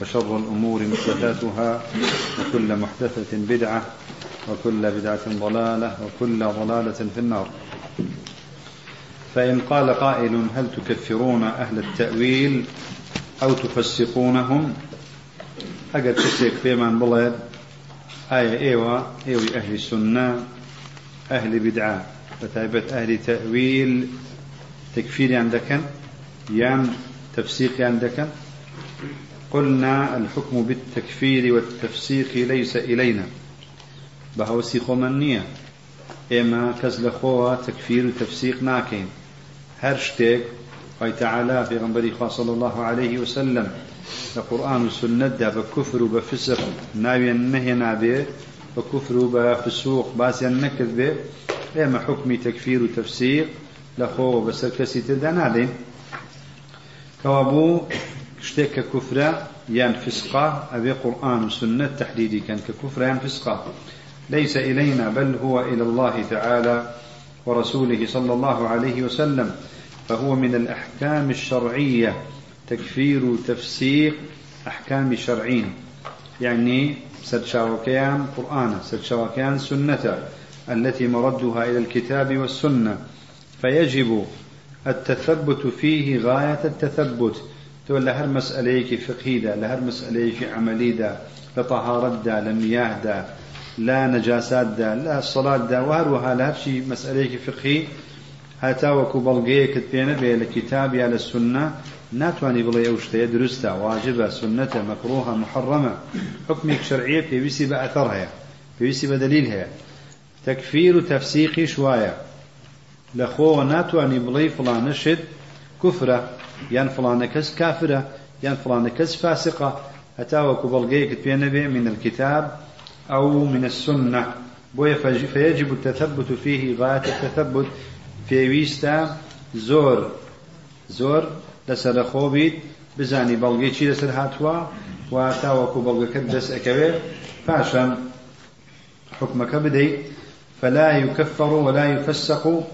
وشر الأمور محدثاتها وكل محدثة بدعة وكل بدعة ضلالة وكل ضلالة في النار. فإن قال قائل هل تكفرون أهل التأويل أو تفسقونهم؟ أجد تسيك من بلد؟ آية إيوة إيوة أهل السنة أهل بدعة. فتابت أهل تأويل تكفير عندك؟ يان تفسيق عندك؟ قلنا الحكم بالتكفير والتفسيق ليس إلينا. بهوسي خمنية. إما خوا تكفير وتفسيق ناكين. هرشتك قال تعالى في غنبري صلى الله عليه وسلم. القرآن والسنة بكفر وبفسق. ناوي النهي نابي بكفر وبفسوق. باسي النكذ به إما حكم تكفير وتفسيق. لخو بسركسي تدانا كوابو شتێک کە کوفرە یان فسقا ئەبێ قورآن و سنة تحديدي كان ككفر يان فسقا. ليس إلينا بل هو إلى الله تعالى ورسوله صلى الله عليه وسلم. فهو من الأحكام الشرعية. تكفير تفسيق أحكام شرعين. يعني سرشاوكيان قرآن سرشاوكيان سنة التي مردها إلى الكتاب والسنة. فيجب التثبت فيه غاية التثبت. تو لهر مسألة فقهي دا لهر مسألة عملي دا لطهارة دا لمياه دا لا نجاسات دا لا الصلاة دا وهروها لهر شي مسألة فقهي هاتا وكو بلغيه كتبين بيه لكتاب يا للسنة ناتواني بڵێ ئەو شتەیە دروستە واجبە سنەتە مەکرۆها محڕەمە حکمێک شەرعیە پێویستی بە ئەثەر هەیە پێویستی بە دلیل هەیە. تەکفیر و تەفسیقیش فڵانە شت کوفرە يان فلان كز كافرة يان فلان كز فاسقة أتاوك بلغيك بينبي من الكتاب أو من السنة. فيجب التثبت فيه غاية التثبت. في ويستا زور زور لسر خوبيت بزاني بلغي چی لسر هاتوا وتاوكو بلغك دس أكبر فاشا حكمك بدي فلا يكفر ولا يفسق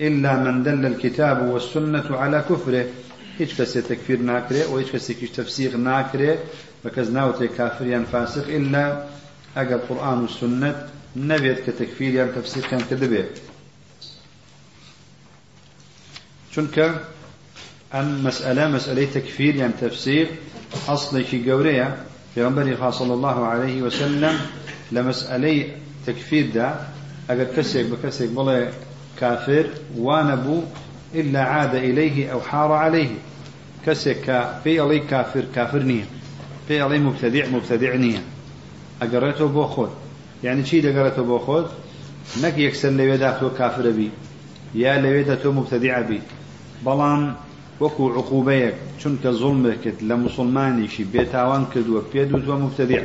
إلا من دل الكتاب والسنة على كفره. هیچ کەسێ تەکفیر ناکرێ و هیچ کەسێکیش تەفسیق ناکرێ بە کەس ناوتێ کافریان فاسق إلا ئەگەر قورآن و سنت نەبێت کە تەکفیریان تەفسیقیان کرده بێت چونکە ئەم مەسئلە مەسئلەی تەکفیر یان تەفسیر ئەسڵێکی گەورەیە پێغەمبەری صلى الله عليه وسلم تەکفیردا ئەگەر کەسێک بە کەسێک بڵێ کافر وانە بوو إلا عاد إليه أو حار عليه. كسك في علي كافر كافر نية. في علي مبتدع مبتدع نية. أقرته بوخود. يعني شي أقرته بوخود؟ نەک یەکسەر لەوێدا تۆ كافر بی. یا لەوێدا تۆ مبتدع بی. بەڵام وەکو عقوبەیەک چونکە زڵمە کرد لە مسلمانیشی بێتاوان کردووە پێ دووتوە موبتەدیع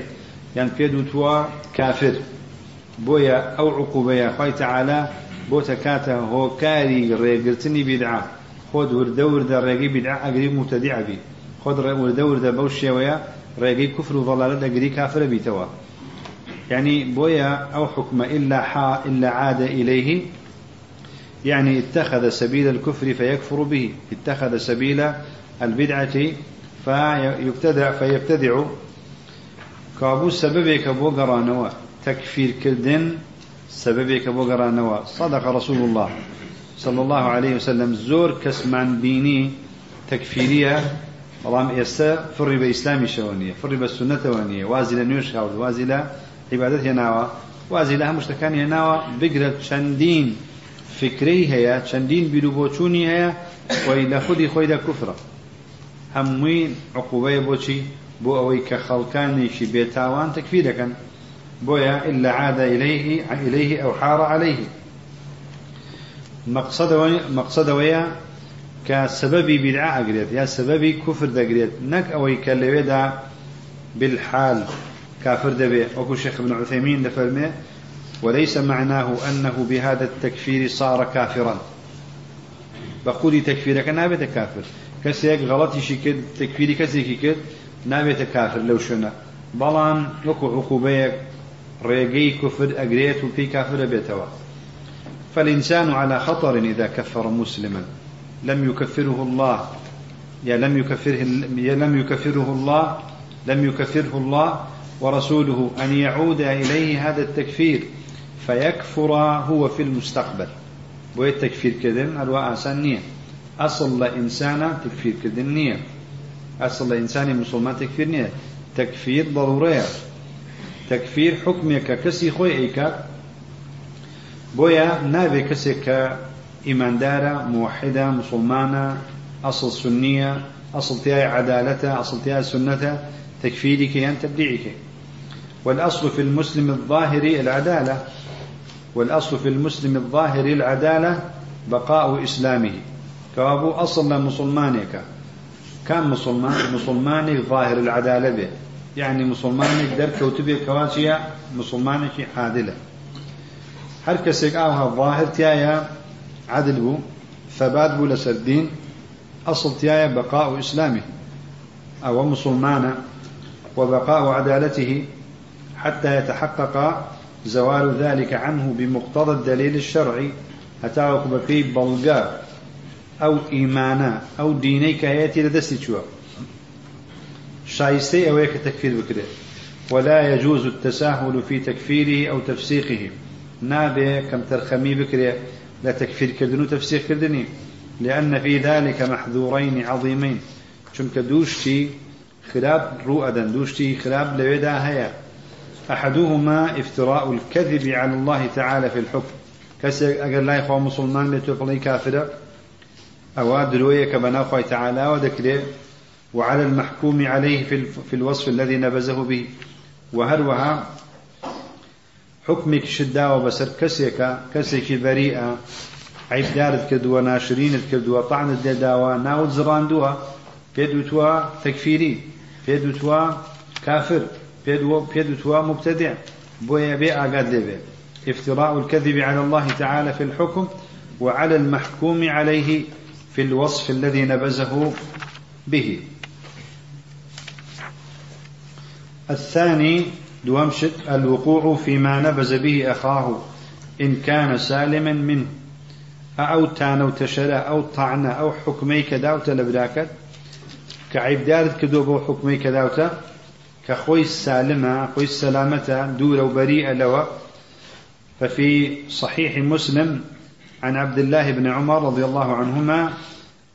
یان پێ دووتوە کافر بۆیە ئەو عقوبەیە خوای تەعالا بۆت ئەکاتە هۆکاری ڕێگرتنی بیدعا. خۆت وردە وردە ڕێگەی بیدعا ئەگری متەدیعبی خۆت وردە وردە بەو شێوەیە ڕێگەی کوفر و ضلالت ئەگری کافرە بیتەوە. يعني بويا أو حكم إلا حا إلا عاد إليه يعني اتخذ سبيل الكفر فيكفر به. اتخذ سبيل البدعة فيبتدع فيبتدع كابو سببك بو قرانوا تكفير كردن سببك بوغرانوا صدق رسول الله صلى الله عليه وسلم. زور كسمان بيني تكفيرية بەڵام ئێستا فڕی بە ئیسلامی شەوە فڕی بە سنتەوە نییە. وازی لە نوێش هاوت وازی لە عیبادەت هێناوە. وازی لە هەموو شتەکان هێناوە. بگرە چەندین فکرەی هەیە چەندین بیر و بۆچوونی هەیە. خۆی لە خودی خۆی دە کوفرە. هەمووی عقوبەیە بۆچی؟ بۆ ئەوەی کە خەڵکانێکی بێتاوان تەکفیر دەکەن. بويا إلا عاد إليه إليه أو حار عليه. مقصد مقصد ويا كسبب بدعة أجريت يا سبب كفر دقريت نك أو يكلويدا بالحال كافر دبي وكو شيخ ابن عثيمين دفرمي وليس معناه أنه بهذا التكفير صار كافرا. بقولي تكفيرك نابت كافر. كسيك غلطي شكل تكفيري كسيك كد نابت كافر لو شنا. بلان وكو عقوبيك ريقي كفر أقريت وفي كافر بيتوا فالإنسان على خطر إذا كفر مسلما. لم يكفره الله. يا لم يكفره يا لم يكفره الله. لم يكفره الله ورسوله أن يعود إليه هذا التكفير. فيكفر هو في المستقبل. بو التكفير كذن؟ أرواء أسان أصل لإنسان تكفير كذن نية. أصل لإنسان مسلمان تكفير نية. تكفير ضرورية. تكفير حكمك كسي خوي إيكا بويا نابي كسي كإيمان دارة موحدة مسلمانة أصل سنية أصل تياي عدالتة أصل تياي سنتة تكفيرك ين تبديعك. والأصل في المسلم الظاهري العدالة. والأصل في المسلم الظاهري العدالة بقاء إسلامه. كابو أصل مسلمانك. كان مسلمان مسلمانك ظاهر العدالة به. يعني مسلمانك در كوتبه كواتيا مسلمانك عادلة. هر كسيك آوها ظاهر تيايا عدل بو ثبات بو لسردين أصل تيايا بقاء إسلامه. أو مسلمانا وبقاء عدالته حتى يتحقق زوال ذلك عنه بمقتضى الدليل الشرعي. هتا بكي بلغا أو إيمانا أو ديني كهيتي لدستي شايستي أو تكفير بكده ولا يجوز التساهل في تكفيره أو تفسيقه. نابي كم ترخمي بكره لا تكفير كردن وتفسيق كردني لأن في ذلك محذورين عظيمين. چونك دوشتي خراب رؤدا دوشتي خراب لويدا هيا أحدهما افتراء الكذب على الله تعالى في الحكم. كسي أقل لا يخوى مسلمان بيتوفلي كافرة أو دروية كبنا خوي تعالى وذكره وعلى المحكوم عليه في, الوصف الذي نبزه به. وهروها حكمك شدة وبسر كسيك كسيك بريئة عيب دارت كدوا ناشرين كدوا طعن الدداوة ناود زراندوها. بيدوتوا تكفيري بيدوتوا كافر بيدوتوا مبتدع. بويا بي أقاد لبي افتراء الكذب على الله تعالى في الحكم وعلى المحكوم عليه في الوصف الذي نبزه به. الثاني دوامشت الوقوع فيما نبز به أخاه إن كان سالما منه. أو تانو تشرى أو طعن أو حكمي كدا وتلبراكت كعيب دارت كدو بو حكمي كدا كخوي السالمة خوي السلامة دور وبريئة لوا ففي صحيح مسلم عن عبد الله بن عمر رضي الله عنهما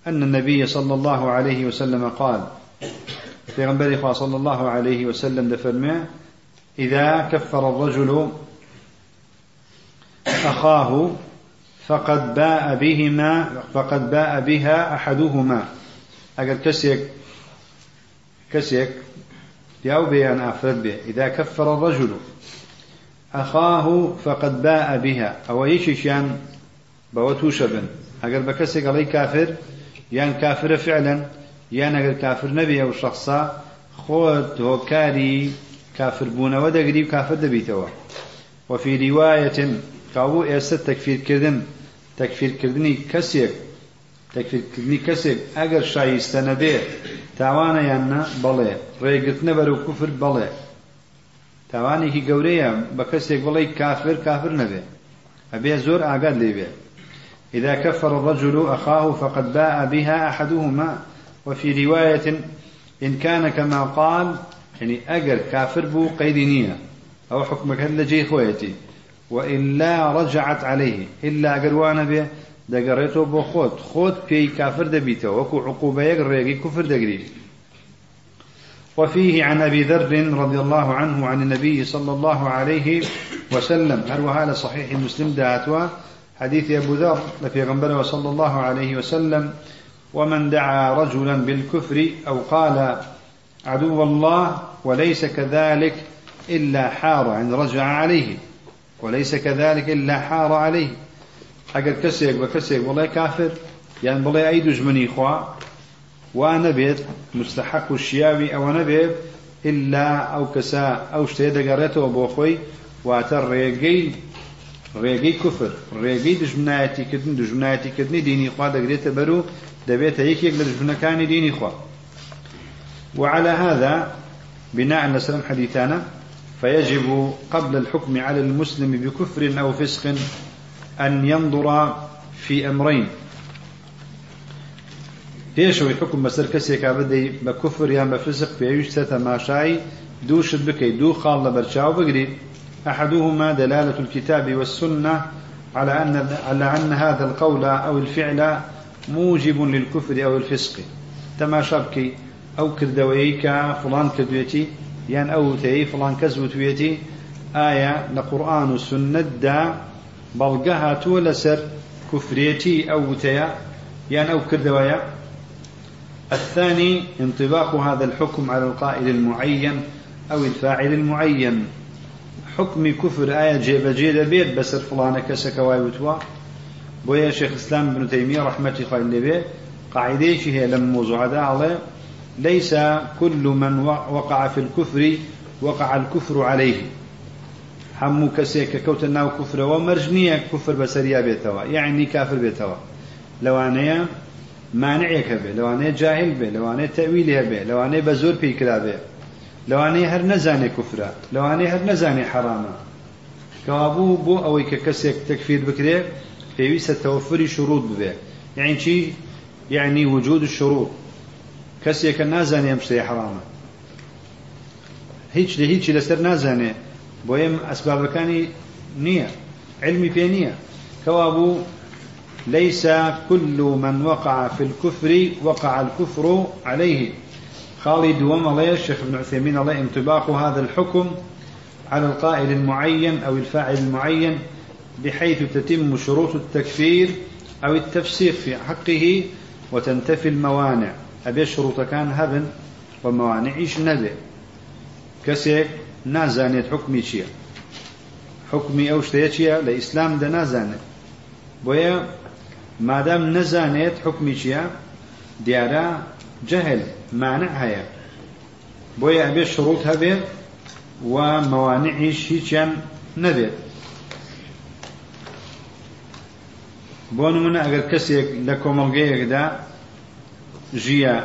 أن النبي صلى الله عليه وسلم قال في غنبري صلى الله عليه وسلم دفرمه إذا كفر الرجل أخاه فقد باء بهما فقد باء بها أحدهما. أجل كسيك كسيك ياو بيان أفرد به إذا كفر الرجل أخاه فقد باء بها. أو يشيشان بوتو شبن أجل بكسيك علي كافر يان كافر فعلا. یان ئەگەر کافر نەبێ و شخصا خۆت هۆکاری کافربوونەوە دەگری و کافر دەبیتەوە. وفی روایەتن کابوو ئێستا تەکفیرکردن تەکفیرکردنی کەسێک تەکفیرکردنی کەسێک ئەگەر شایستە نەبێت تاوانە یاننا بەڵێ ڕێگرتنە بەر و کوفر بەڵێ تاوانێکی گەورەیە بە کەسێک بڵێ کافر کافر نەبێ. ئەبێ زۆر ئاگات لێبێ إذا كفر الرجل أخاه فقد باء بها أحدهما وفي رواية إن كان كما قال يعني أجر كافر بو قيدينية أو حكمك هل جي خويتي. وإلا رجعت عليه إلا أجر وأنا به دقريته بو خود. خود في كافر دبيته وكو عقوبة يقريقي كفر دقري. وفيه عن أبي ذر رضي الله عنه عن النبي صلى الله عليه وسلم. هل وهذا صحيح مسلم دعتوا حديث أبو ذر لفي غنبله صلى الله عليه وسلم. ومن دعا رجلا بالكفر أو قال عدو الله وليس كذلك إلا حار يعني رجع عليه. وليس كذلك إلا حار عليه. أجر كسيك بكسيك والله كافر. يعني والله أي دجمني إخوة. وأنا بيت مستحق الشيابي أو أنا بيت إلا أو كسا أو شتي دقرته بوخوي وأتر ريقي. ريقي كفر. ريقي دجمناتي كدن. دجمناتي كدني ديني خوا دقريته برو دبيت هيك يقدر كان ديني خوا. وعلى هذا بناء على سلام حديثانا فيجب قبل الحكم على المسلم بكفر أو فسق أن ينظر في أمرين. پێشەوەی حکم بەسەر کەسێکا بدەی بە کوفر یان بە فسق پێویستە تەماشای دووشت بکەیت دوو خاڵ لە بەرچاو بگریت أحدهما دلالة الكتاب والسنة على أن على أن هذا القول أو الفعل موجب للكفر أو الفسق. تماشا بكي أو كردويك فلان كدويتي يان أو تي فلان كزوتويتي. آية لقرآن والسنة دا بلغها تولسر كفريتي أو تيا يان أو كردويا الثاني انطباق هذا الحكم على القائل المعين أو الفاعل المعين. حكم كفر آية جيب جيد بيت بسر فلانة كسك وايوتوا بويا شيخ الإسلام ابن تيمية رحمة الله عليه قاعدة هي لم موضوع عليه ليس كل من وقع في الكفر وقع الكفر عليه. همو كسيك كوتنا كفر ومرجنية كفر بسريا بيتوا يعني كافر بيتوا لو أنا مانعك به لو أنا جاهل به لو أنا تأويله به لو أنا بزور بيكرا به لو أنا هر نزاني كفرا لو أنا هر نزاني حراما كابو بو أو ككسيك تكفير بكري في توفر شروط به يعني شي يعني وجود الشروط كسيك نازاني يمشي حراما هيك لهيك لسر نازاني بويم أسباب كاني نية علمي في نية كوابو ليس كل من وقع في الكفر وقع الكفر عليه خالد ومضي الشيخ ابن عثيمين الله انطباق هذا الحكم على القائل المعين أو الفاعل المعين بحيث تتم شروط التكفير أو التفسير في حقه وتنتفي الموانع. أبي شروط كان هبن وموانع إيش نبي؟ كسيك نازانيت حكمي شيء حكمي أو شتيا لإسلام ده نازانيت بويا مادام نزانيت حكمي شيء ديارا جهل مانع هيا. بويا أبي شروط هبه وموانعش هيچان نبێت بۆ نمونە ئەگەر کەسێک لە کۆمەڵگەیەکدا ژیە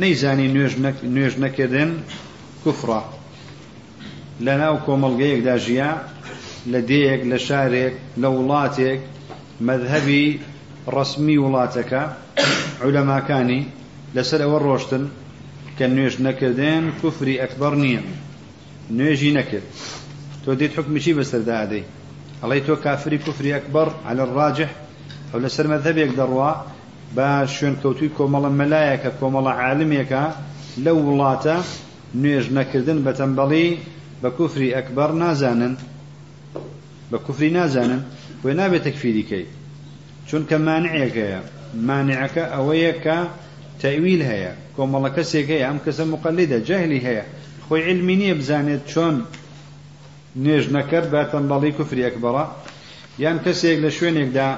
نەیزانی نوێژ نەکردن کوفڕە لە ناو کۆمەڵگەیەکدا ژیە لە دەیەک لە شارێک لە وڵاتێک مەذهبی ڕسمی وڵاتەکە عولەماکانی لەسەر ئەوە ڕۆشتن کە نوێژ نەکردن کوفری ئەکبەر نییە. نوێژی نەکرد. تۆ دێت حکمشی بەسەردا ئەدەی ئەڵی تۆ کافری کوفری ئەکبەر على الراجح ئەو لەسەر مەذهبێک دەڕوا بە شوێن کەوتوی کۆمەڵە مەلایەکە کۆمەڵە عالمێکە لەو وڵاتە نوێژ نەکردن بە تەمبەڵی بە کوفری ئەکبەر نازانن. بە کوفری نازانن. بۆی نابێت تەکفیری کەیت چونکە مانعەکەیە مانعەکە ئەوەیە کە تەویل هەیە. کۆمەڵە کەسێک هەیە. ئەم کەسە مقلدە جەهلی هەیە. خۆی علمی نییە بزانێت چۆن نوێژ نەکرد بە تەنبەڵی کوفری ئەکبەڕە. یان کەسێک لە شوێنێکدا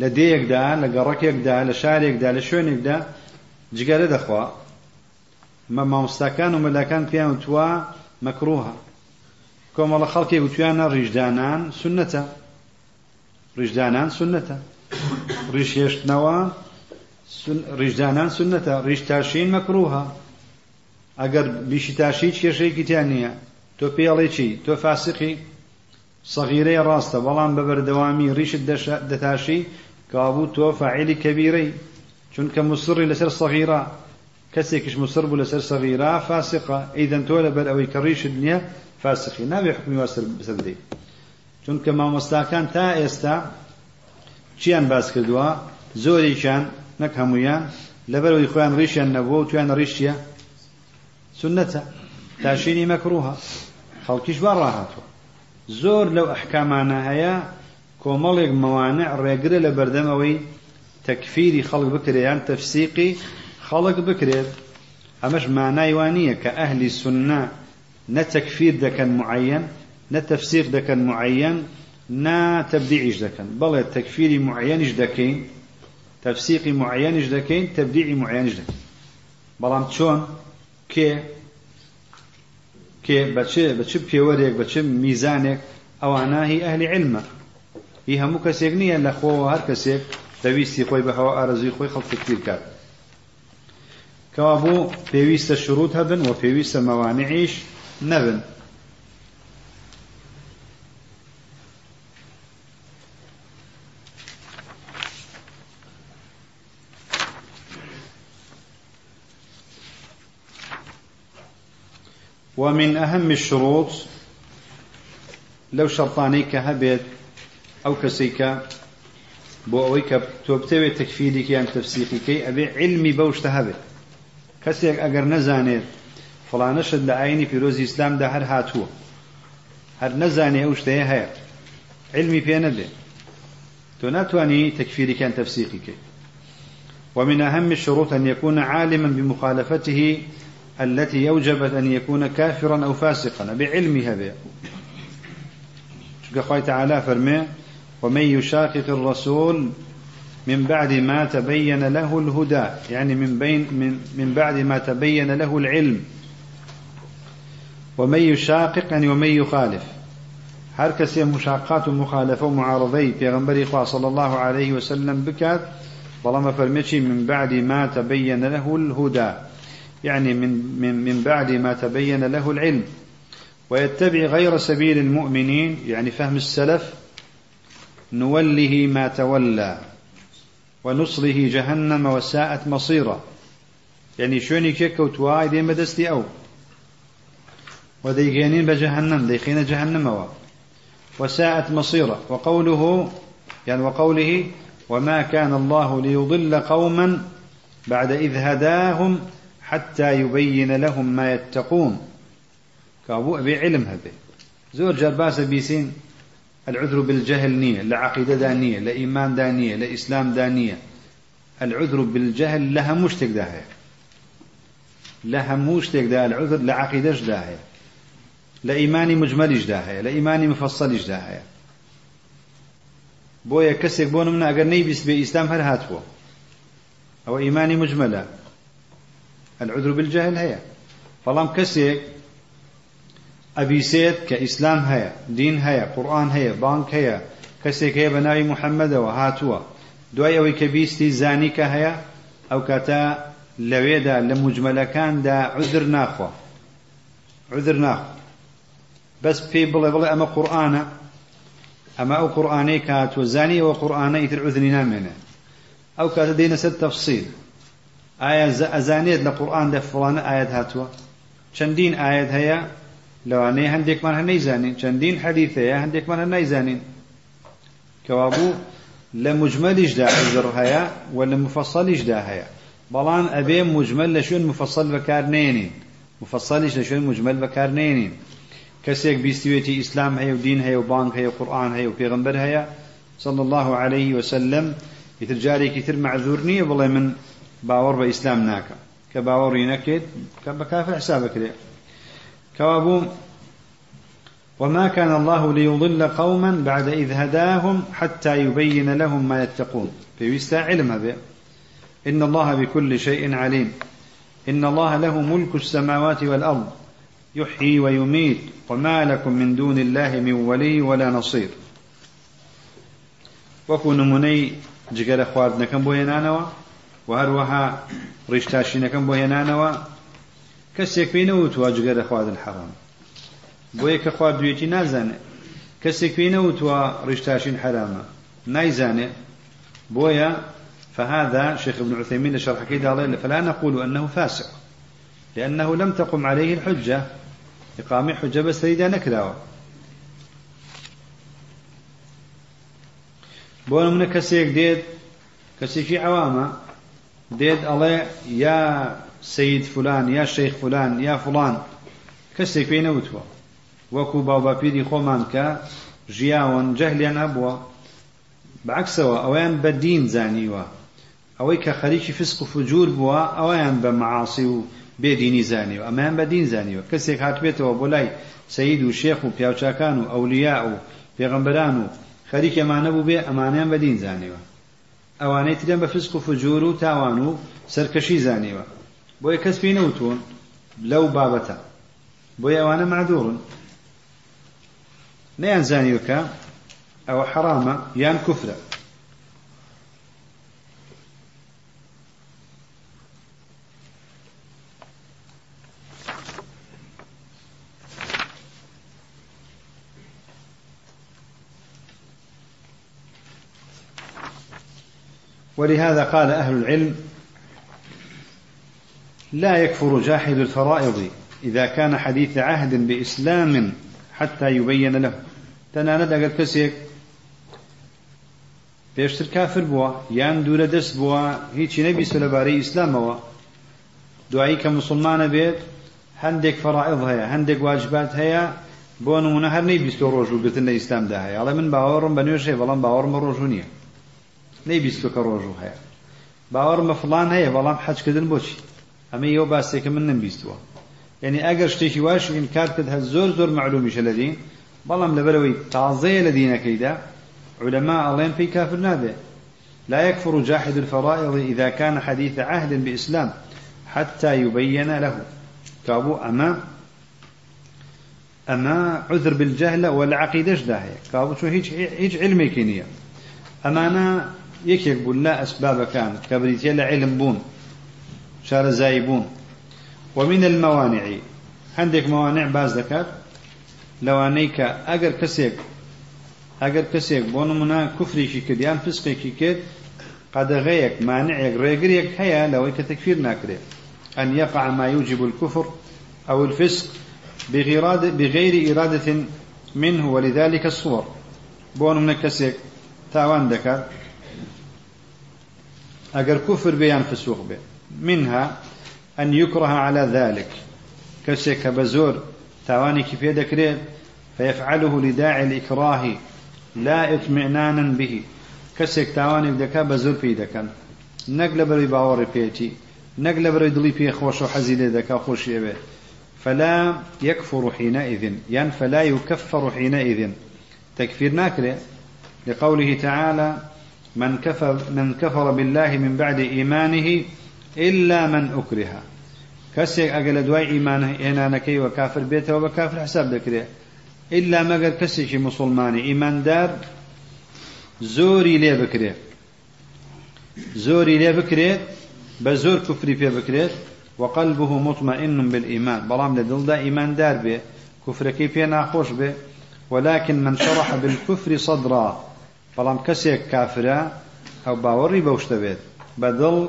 لە دەیەکدا لە گەڕەکێکدا لە شارێکدا لە شوێنێکدا جگەرە دەخوا. مە مامۆستاکان و مەلاکان پێیان توە مەکروها. کۆمەڵە خەڵکێک وتویانە ڕیژدانان سنەتە. ڕیژدانان سنەتە. ڕیش هێشتنەوە ڕیژدانان سنەتە. ڕیش تاشین مەکروها. ئەگەر بیشی تاشی کێشەیەکی تیان نییە؟ تۆ پێڵێ چی؟ تۆ فاسقی؟ صغيري راسته بەڵام بە بەردەوامی ڕیشت دەتاشی کابوو تۆ فعیلی کەبیرەی چونکە مسڕی لەسەر سەغیرا کەسێکیش مسر بوو لەسەر سەغیرا فاسقە. ئەیدەن تۆ لەبەر ئەوەی کە ڕیشت نییە فاسقی. نابێ حکمی واسر بسەردەی چونکە مامۆستاکان تا ئێستا چیان باس کردووە؟ زۆریشان نەک هەمویان لەبەرەوەی خۆیان ڕیشیان نەبووە و تویان ڕیشتیە سنەتە تاشینی مەکروها. خەڵکیش با ڕاهاتوە. زۆر لەو ئەحکامانە هەیە کۆمەڵێک مەوانع ڕێگرە لە بەردەمەوەی تەکفیری خەڵک بکرێیان تەفسیقی خەڵک بکرێت ئەمەش مانای وانییە کە ئەهلی سنە نە تەکفیر دەکەن معەن نە تەفسیق دەکەن معەن نا تەبدیعیش دەکەن. بەڵێ تەکفیری معەنیش دەکەین تەفسیقی معەنیش دەکەین تەبدیعی معەنیش دەکەین. بەڵام چۆن؟ کێ؟ کێ بەچێ بە چ پێوەرێک بە چ میزانێک ئەوانە هی ئەهلی علمە. هی هەموو کەسێک نییە لە خۆەوە هەر کەسێک دەویستی خۆی بەهەوە ئارەزوی خۆی خەڵک تکبیر کات. کەوا بوو پێویستە شروط هەبن و پێویستە مەوانعیش نەبن. ومن أهم الشروط لو شرطاني كهبت أو كسيكا بو أويك توبتوي كيان تفسيقي كي أبي علمي بوش تهبت كسيك أجر نزانيت فلان شد لعيني في روز إسلام ده هر هاتوه. هر نزاني هيا. علمي في نبي تو ناتواني تكفيري كان تفسيقي كي ومن أهم الشروط أن يكون عالما بمخالفته التي يوجبت أن يكون كافرا أو فاسقا. بعلمها به قال تعالى فرمي ومن يشاقق الرسول من بعد ما تبين له الهدى. يعني من بين من, من بعد ما تبين له العلم. ومن يشاقق يعني ومن يخالف. هر مشاقات ومخالفة ومعارضي في إخوة صلى الله عليه وسلم بكات ظلم فرمشي من بعد ما تبين له الهدى. يعني من, من, من بعد ما تبين له العلم. ويتبع غير سبيل المؤمنين يعني فهم السلف نوله ما تولى ونصله جهنم وساءت مصيرا يعني شوني كيك وتواي دي مدستي أو. وديقينين بجهنم ديخين جهنم وساءت مصيرا وقوله يعني وقوله وما كان الله ليضل قوما بعد إذ هداهم حتى يبين لهم ما يتقون. كابو أبي علم هذا زور جرباس بيسين العذر بالجهل نية لعقيدة دانية لإيمان دانية لإسلام دانية العذر بالجهل لها مشتك داهية لها مشتك ده العذر لعقيدة داهية لإيماني مجملش داهية لإيماني مفصلش داهية بويا كسك بون من أجر نيبس بإسلام هل هاتفو؟ أو إيماني مجملة. العذر بالجهل هي فلام كسيك أبي سيد كإسلام هيا. دين هيا. قرآن هيا. بانك هيا. كسيك هيا بناوي محمد وهاتوا. دوای ئەوەی کە بیستی زانیکە هەیە ئەو کاتە لەوێدا لە مجملەکاندا عذر ناخوا. عذر ناخوا. بەس پێی بڵێ بڵێ ئەمە قورآانە ئەمە ئەو قورآانەی کاتوە زانی ئەوە قورآانە ئیتر عذرنی نامێنێ ئەو کاتە دێنە سەر تەفسیل ئایا ئەزانێت لە قورآاندا فڵانە ئاەت هاتووە چەندین ئاەت هەیە لەوانەیە هەندێکمان هەر نەیزانین چەندین حەدیثەیە هەندێکمان هەر نایزانین کەوابوو لە مجمەلیشدا عذر هەیە و لە مفەسەلیشدا هەیە بەڵام ئەبێ مجمل لە شوێن مفەسەل بەکار نێنین مفەسەلیش لە شوێن مجمل بەکار نێنین کەسێک بیستوێتی ئیسلام هەیە و دین هەیە و بانک هەیە و قورآن هەیە و پێغمبەر هەیە صلى الله عليه وسلم ئیتر جارێکی تر معذور نییە بڵێ من ناکەم کە باوەڕی نەکرێت کە بە کافر حسابەکرێ كوابو وما كان الله ليضل قوما بعد إذ هداهم حتى يبين لهم ما يتقون. في وستا علم به إن الله بكل شيء عليم. إن الله له ملك السماوات والأرض. يحيي ويميت. وما لكم من دون الله من ولي ولا نصير. وكون مني جگەرە خواردنەکەم بۆ هێنانەوە و هەروەها ڕیشتاشینەکەم بۆ هێنانەوە؟ کەسێک پێی نەوتوە جگەرە خواردن حەرام بۆ یەکە خواردوێتی نازانێت کەسێک پێی نەوتوە ڕیشتاشین حرامە نایزانێت بۆیە فهذا شيخ ابن عثيمين لشرح كيدا فلا نقول أنه فاسق. لأنه لم تقم عليه الحجة. إقامة حجة بس تريد نكراوة. بۆ منە کەسێک دێت کەسێکی عوامە دێت ئەڵێ یا سید فلان یا شەیخ فلان یا فلان کەسێک پێی نەوتوە وەکو باوباپیری خۆمان کە ژیاوەن جەهلیان هەبووە بەعکسەوە ئەویان بە دین زانیوە. ئەوەی کە خەریکی فسق و فجور بووە ئەویان بە معاسی و بێدینی زانیوە. ئەمایان بە دین زانیوە. کەسێک هاتبێتەوە بۆ لای سەید و شێخ و پیاوچاکان و ئەولیا و پێغەمبەران و خەریک ئەمانە بوو بێ ئەمانیان بە دین زانیوە. ئەوانەی ترێن بە فسق و فجوور و تاوان و سەرکەشی زانیوە. بۆیە کەس پێی نەوتون لەو بابەتە. بۆی ئەوانە معدوورن نەیان زانیوەکە ئەوە حرامە یان کوفرە. ولهذا قال أهل العلم لا يكفر جاحد الفرائض إذا كان حديث عهد بإسلام حتى يبين له. تناند أقل كسيك پێشتر کافر بووە یان دوورە دەست بووە هیچی نەبیستە لەبارەی ئیسلامەوە دوایی کە مسلمانە بێت هەندێک فەڕائض هەیە هەندێک واجبات هەیە بۆ نمونە هەر نەیبیستۆ ڕۆژ و گرتن لە ئیسلامدا من باوەڕم بە نوێژێ بەڵام ڕۆژوو نییە نەیبیستۆ کە ڕۆژوو هەیە. باوەڕم بە فڵان هەیە بەڵام حەجکردن بۆچی ئەمە یەوە باسێکە من نەمبیستووە. یعنی ئەگەر شتێکی واش ئینکار کرد هە زۆر زۆر معلومیشە لە دین بەڵام لەبەرەوەی تازەیە لە دینەکەیدا علماء ألين في كافر نابه لا يكفر جاحد الفرائض إذا كان حديث عهد بإسلام حتى يبين له. كابو أما أما عذر بالجهل والعقيدة جداهية كابو شو هيج هيج علمي كينية أما أنا يك يقول لا أسباب كانت كبريتي علم بون. شار زايبون ومن الموانع. عندك موانع باز ذكر لو أنيك أجر كسيك کەسێک بۆ نمونە کوفریشی کرد یان فسقێکی کرد قەدەغەیەک مانعێک ڕێگرێک هەیە لەوەی کە تەکفیر ناکرێت أن يقع ما يوجب الكفر أو الفسق بغير إرادة منه ولذلك الصور. بون من كسيك تاوان دكار أجر كفر بيان فسوق به منها أن يكره على ذلك. كسيك بزور تاواني كيف يدكريت فيفعله لداعي الإكراه لا إطمئنانا به. كسك تاواني بدكا بزور في دكان نقل بري باوري بيتي نقل بري دلي بي خوش وحزي دكا خوش يبي. فلا يكفر حينئذ يعني فلا يكفر حينئذ. تكفير ناكره لقوله تعالى من كفر من كفر بالله من بعد إيمانه إلا من أكره. كسيك أقل دواي إيمانه إنا نكي وكافر بيته وبكافر حساب ذكره إلا مگر كسيشي مسلماني. إيمان دار زوري ليه بكري زوري ليه بكري بزور كفري فيه بكري وقلبه مطمئن بالإيمان. بلام لدل دا إيمان دار به. كفر كيف ناخوش به. ولكن من شرح بالكفر صدرا. بلام كسيك كافرا أو باوري بوشتبت بدل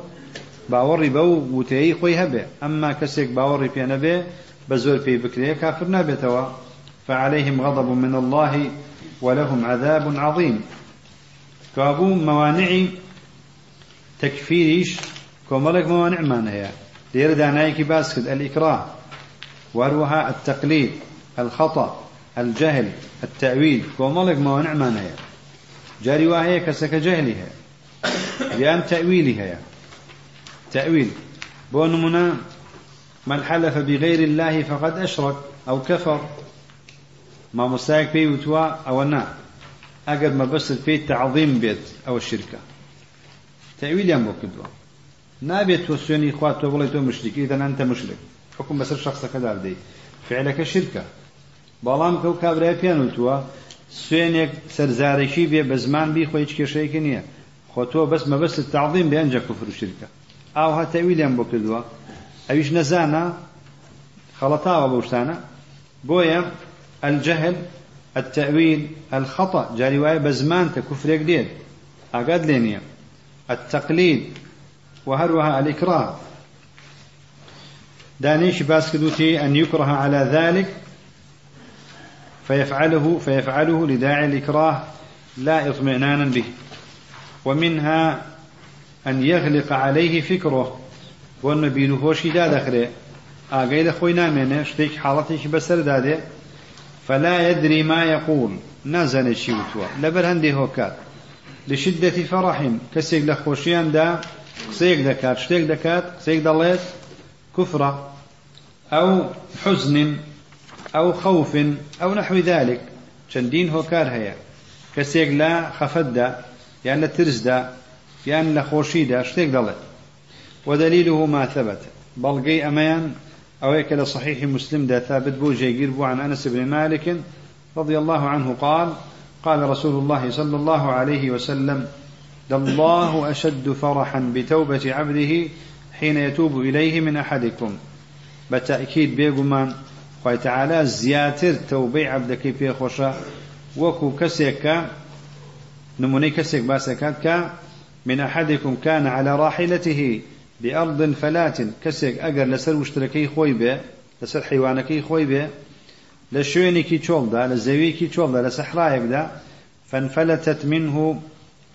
باوري بو وتي خوي هبه أما كسيك باوري بيه نبه بزور بيه بكري كافر نبتوا فعليهم غضب من الله ولهم عذاب عظيم. كابو موانع تكفيريش كوملك موانع ما هي دير دانايكي باسكت الإكراه وروها التقليد الخطأ الجهل التأويل كوملك موانع ما هي جاري وهي كسك جهلها لأن تأويلها. تأويل. بونمنا من حلف بغير الله فقد أشرك أو كفر. مامۆستایەک پێی وتووە ئەوە نا ئەگەر مەبەست پێی تعظیم بێت ئەوە شرکە تەویلیان بۆ کردووە نابێت تۆ سوێنی خوا تۆ بڵێ تۆ مشرکی ئیدەن ئەنتە مشرک حکم بەسەر شخصەکەدا بدەیت فعلەکە شرکە بەڵام کەو کابرای پێیان وتووە سوێنێک سەرزارێکی بێ بە زمان بی خۆی هیچ کێشەیەکی نییە. خۆ تۆ بەس مەبەست تعظیم بێ ئەنجە کوفر و شرکە ئاوها تەویلیان بۆ کردووە. ئەویش نەزانە خەڵەتاوە بەو شتانە. التأويل الخطأ جاري واي بزمان تكفر ديد أقاد لينيا التقليد وهروها الإكراه. دانيش باسكدوتي أن يكره على ذلك فيفعله فيفعله لداعي الإكراه لا اطمئنانا به. ومنها أن يغلق عليه فكره. وأن بيلوهوشي دا دخله آقايد خوينا منه شتيك حالتك بسر داده فلا يدري ما يقول. نازل شيوتوا لبر هندي هوكات لشدة فرح. كسيك لخوشيان دا قسيك دكات شتيك دكات قسيك دليت كفرة أو حزن أو خوف أو نحو ذلك. هوكار هيا. كسيك لا خفدا يعني ترزدا يعني لخوشيدا شتيك دليت ودليله ما ثبت. بلقي أمان أويك صحيح مسلم دا ثابت بو جيجير بو عن أنس بن مالك رضي الله عنه قال قال رسول الله صلى الله عليه وسلم الله أشد فرحا بتوبة عبده حين يتوب إليه من أحدكم. بالتأكيد بيقمان تعالى زياتر توبي عبدك في خوشا وكو كسيك نموني كسيك باسكات من أحدكم كان على راحلته بأرض فلات. كسيك أجر لسر مشتركي خوي به لسر حيوانكي خوي به لشوينكي تشولدا لزويكي تشولدا لسحرايك فانفلتت منه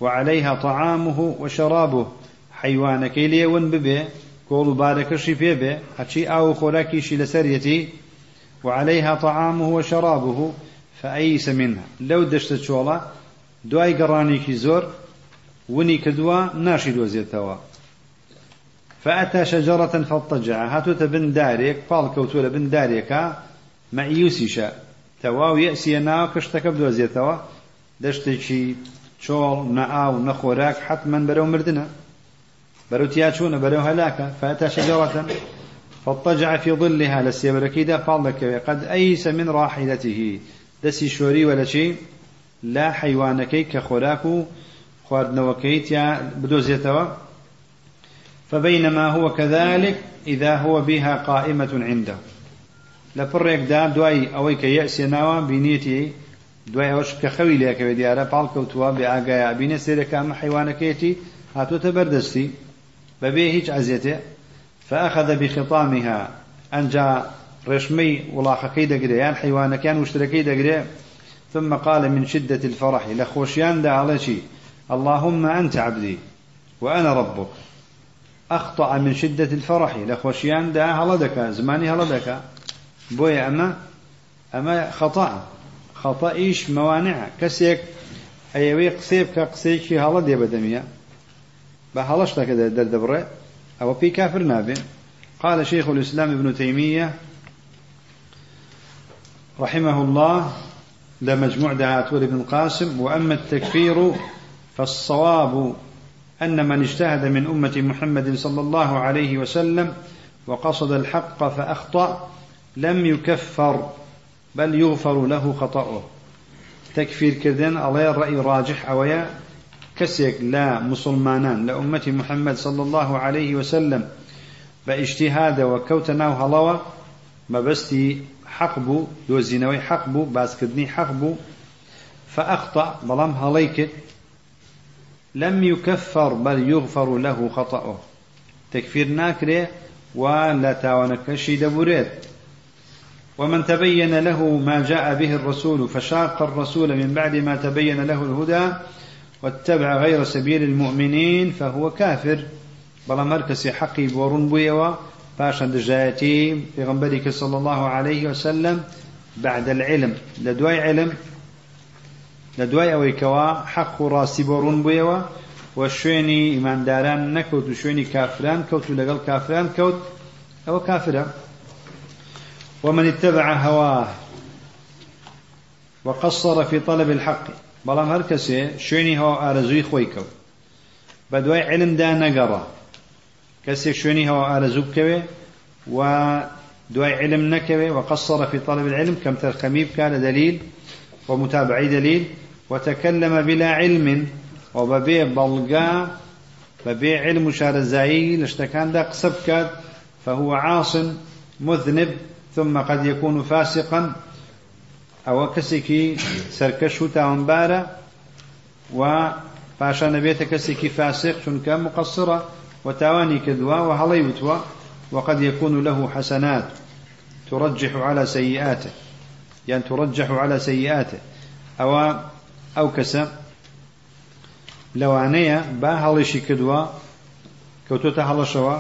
وعليها طعامه وشرابه حيوانك لي ون ببي كول بارك شي بي هاتشي آو خوراكي شي لسريتي وعليها طعامه وشرابه فأيس منها. لو دشت شولا دوای گەڕانێکی زۆر ونی کردووە ناشی دۆزێتەوە فأتى شجرة فاضطجع. هاتوت بن دارك قال كوتو بن دارك ما يوسيش تواو يأسي ناو كشتك بدوزي توا دشتكي شول نعاو نخوراك حتما برو مردنا برو تياتشون برو هلاك فأتى شجرة فاضطجع في ظلها لسيبركيدا فالك قد أيس من راحلته. دسي شوري ولا شيء لا حيوانكي كخوراكو خواردنوكيت يا بدوزيتوا. فبينما هو كذلك إذا هو بها قائمة عنده. لفرق دا دواي أويك يأسي ناوا بنيتي. دوای ئەوش کە خەوی لێکەوێت دیارە پاڵکەوتووە بێ ئاگایە بینە سێرەکە ئەمە حیوانەکەیەتی هاتوۆتە بەردەستی بەبێ هیچ فأخذ بخطامها. أنجا رشمي ولاخكي دقري يعني حيوان كان وشتركي دقري. ثم قال من شدة الفرح لخوشيان دا على شيء اللهم أنت عبدي وأنا ربك. أخطأ من شدة الفرح لخوشيان دا هلدك زماني هلدك. بوي أما أما خطأ خطئيش موانع. كسيك أيوي قسيب كقسيك في هلا دي بدمية بحلش كذا دردبرة أو في كافر نابي قال شيخ الإسلام ابن تيمية رحمه الله لمجموع دهاتور ابن القاسم. وأما التكفير فالصواب أن من اجتهد من أمة محمد صلى الله عليه وسلم وقصد الحق فأخطأ لم يكفر بل يغفر له خطأه. تكفير كردن الله رأي راجح أويا. كسيك لا مسلمانان لأمة محمد صلى الله عليه وسلم باجتهاد وكوتنا وهلوا ما بستي حقبو دوزينوي حقبو باسكدني حقبو فأخطأ بلام هليك لم يكفر بل يغفر له خطأه. تكفير ناكره ولا تاونكشي دبوريت ومن تبين له ما جاء به الرسول فشاق الرسول من بعد ما تبين له الهدى واتبع غير سبيل المؤمنين فهو كافر. بلا مركز حقي بورن بويوا باشا دجايتي في غنبرك صلى الله عليه وسلم بعد العلم. لدواي علم لدواي أوي كوا حق راسي بورن بويوا. وشويني إيمان داران نكوت وشويني كافران كوت لقل كافران كوت أو كافرة ومن اتبع هواه وقصر في طلب الحق بەڵام هەر کەسێ شوێنی هەوا ئارەزووی خۆی کەوت. بە دوای علمدا نەگەڕا. کەسێک شوێنی هەوا ئارەزوو بکەوێ و دوای علم نەکەوێ وقصر في طلب العلم كم ترخمي كان دليل ومتابعي دليل وتكلم بلا علم وببيع بلغا ببيع علم شارزائي لشتكان دا قصب فهو عاص مذنب ثم قد يكون فاسقا. أو كسيكي سركش تاومبارا و پاشا نبيت كسيكي فاسق چونك مقصرة وتاواني كدوا وهلي وتوا وقد يكون له حسنات ترجح على سيئاته. يعني ترجح على سيئاته. أو أو كسا لەوانەیە با هەڵیشی کردووە کەوتۆتە هەڵەشەوە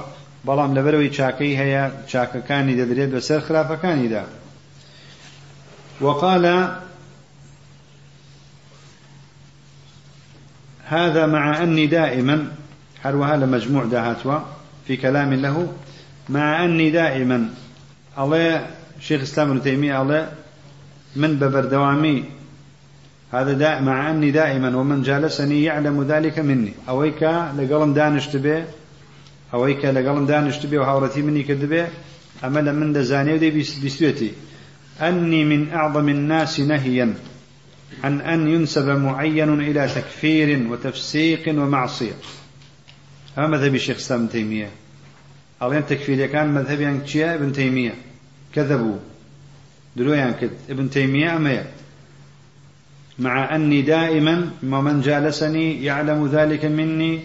بەڵام لەبەرەوەی چاکەی هەیە چاکەکانی دەدرێت بەسەر خراپەکانیدا. وقال هذا مع أني دائما حروها لمجموع دهاتوا في كلام له؟ مع أني دائما الله شيخ الإسلام ابن تيمية الله من ببردوامي هذا دا مع أني دائما ومن جالسني يعلم ذلك مني. أويك لقلم دانش تبي؟ أويك لقلم دانش تبي وهاورتي مني كدبي أما من دزاني ودي بسويتي أني من أعظم الناس نهيا عن أن ينسب معين إلى تكفير وتفسيق ومعصية. هذا مذهب الشيخ سام تيمية. ألين تكفير كان مذهب يعني ابن تيمية. كذبوا. دلو يعني ابن تيمية أما مع أني دائما ومن جالسني يعلم ذلك مني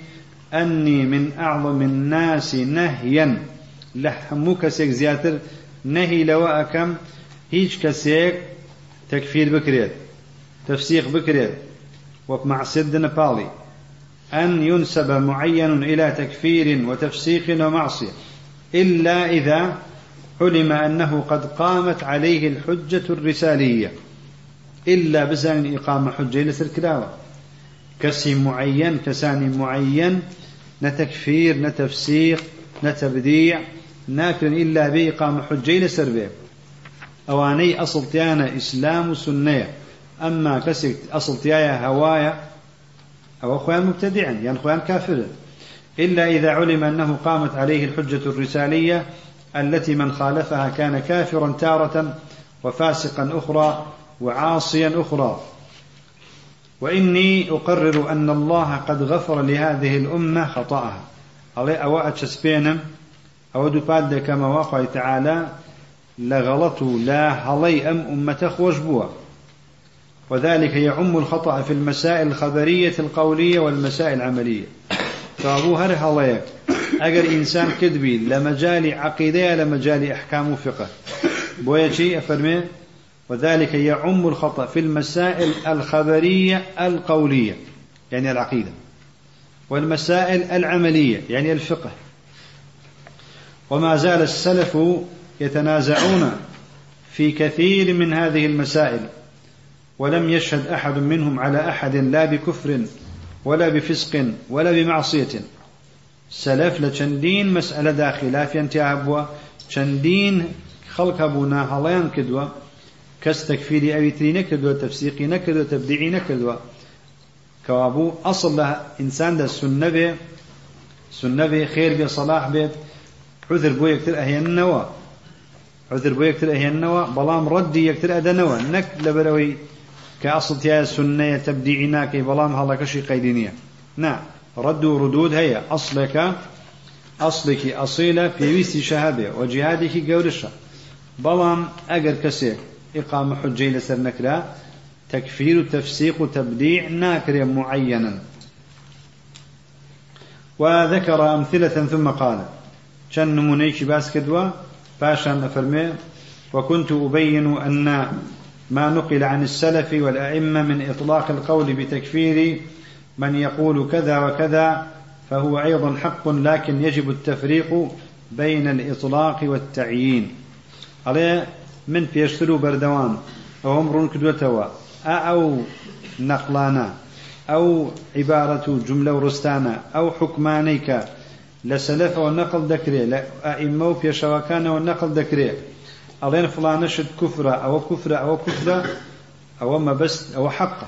أني من أعظم الناس نهيا. لحمك سيك زياتر. نهي لو أكم هيج كسيك تكفير بكريت تفسيق بكريت ومع سد نبالي أن ينسب معين إلى تكفير وتفسيق ومعصية. إلا إذا علم أنه قد قامت عليه الحجة الرسالية. إلا بزان إقامة حجة لسر كلاوة. كسي معين كساني معين نتكفير نتفسيق نتبديع ناكر إلا بإقامة حجة لسر بيه أواني أصل تيانا إسلام سنية. أما كسي أصل تيايا هوايا أو أخوان مبتدعا يعني أخوان كافر إلا إذا علم أنه قامت عليه الحجة الرسالية التي من خالفها كان كافرا تارة وفاسقا أخرى وعاصيا أخرى. وإني أقرر أن الله قد غفر لهذه الأمة خطأها. أو أتشسبينم أو دباد كما وقع تعالى لغلطوا لا هلي أم أمة خوش بوا وذلك يعم الخطأ في المسائل الخبرية القولية والمسائل العملية. فأبو هر هليك أجر إنسان كذبي لمجال عقيدة لمجال أحكام فقه بويا شيء أفرمي؟ وذلك يعم الخطأ في المسائل الخبرية القولية يعني العقيدة. والمسائل العملية يعني الفقه. وما زال السلف يتنازعون في كثير من هذه المسائل ولم يشهد أحد منهم على أحد لا بكفر ولا بفسق ولا بمعصية. سلف لچندين مسألة داخلة في انتهاء أبوا چندين خلق هليان كدوا كس تكفيري أبي تري نكدوا تفسيقي نكدوا تبديعي نكدوا كوابو أصل له إنسان ده سنة به سنة به خير به صلاح به عذر يكتر أهين النوا عذر بو يكتر النوا بلام ردي يكتر أدنوا نك لبروي كأصل تيا سنة تبديعنا كي بلام هلا كشي قيدينية. نعم رد ردود هي أصلك أصلك أصيلة في ويسي شهادة وجهادك قولشة بلام أجر كسي إقامة حجي لسر نكرا تكفير تفسيق تبديع ناكر معينا. وذكر أمثلة ثم قال شن نمونيك باس كدوا باشا أفرمي وكنت أبين أن ما نقل عن السلف والأئمة من إطلاق القول بتكفير من يقول كذا وكذا فهو أيضا حق لكن يجب التفريق بين الإطلاق والتعيين. عليه من بيشتروا بردوان؟ أو أمر كدوتوا أو نقلانا؟ أو عبارة جملة ورستانا؟ أو حكمانيك؟ لسلف والنقل دكري لأئمة وبيشواكان والنقل دكري ألين فلانشد كفرة أو كفرة أو كفرة أو ما بس أو حقا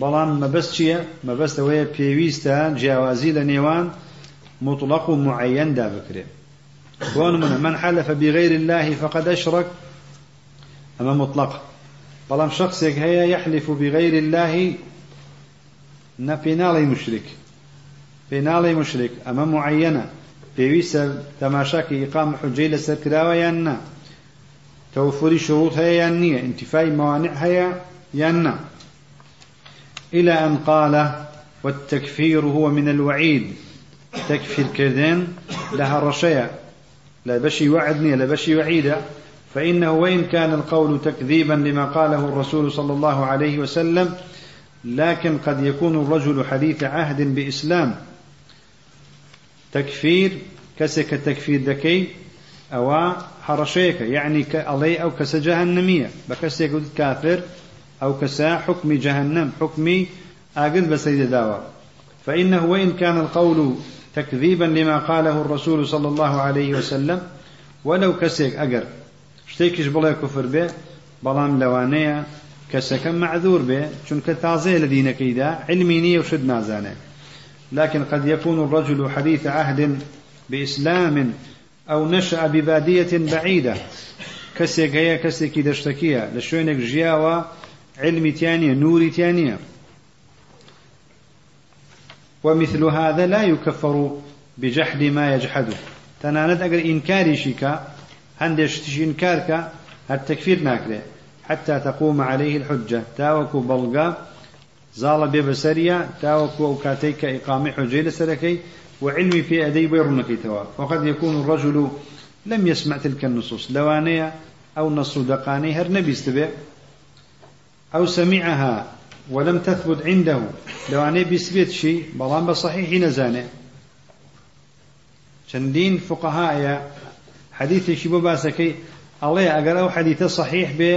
بەڵام مەبەست چییە؟ مەبەست ئەوەیە پێویستە جیاوازی لە نێوان مطلق و معەندا بکرێت بۆ نمونە من حلف بغير الله فقد أشرك. أما مطلق. بەڵام شخصێک هەیە يحلف بغير الله نە پێناڵی مشرك پێناڵی مشرك ئەمە معەنە پێویستە تەماشاکی ئیقام حجەی لەسەر کراوە یان نا توفری شروط هەیە یان نییە موانع هەیە یان نا إلى أن قال والتكفير هو من الوعيد. تكفير كذين لها رشيا لا بشي وعدني لا بشي وعيدا فإنه وإن كان القول تكذيبا لما قاله الرسول صلى الله عليه وسلم لكن قد يكون الرجل حديث عهد بإسلام. تكفير كسك تكفير دكي أو حرشيك يعني كألي أو كسجهنمية بكسيك كافر أو كسا حكم جهنم حكم آقد بسيد داوى. فإنه وإن كان القول تكذيبا لما قاله الرسول صلى الله عليه وسلم ولو كسيك أقر. شتيكش بلا كفر به بلام لوانية كسك معذور به چونك تازي لدينا كيدا علمينية وشد نازانه لكن قد يكون الرجل حديث عهد بإسلام أو نشأ ببادية بعيدة. كسيك هي كسيك دشتكية لشوينك جياوة علمي تانية نوري تانية. ومثل هذا لا يكفر بجحد ما يجحده تناند أجر إنكاري شيكا عندش تشي إنكارك التكفير ناكله حتى تقوم عليه الحجة. تاوكو بلغا زال ببسريا تاوكو كاتيك إقامة حجة لسركي وعلمي في أدي بيرنك توا. وقد يكون الرجل لم يسمع تلك النصوص. لوانية أو نص دقاني هر نبي استبع. أو سمعها ولم تثبت عنده. لواني بيثبت شيء بلان بصحيح نزانة. چەندین فقهاء حديث ئەگەر ئەو حەدیثە صحیح بێ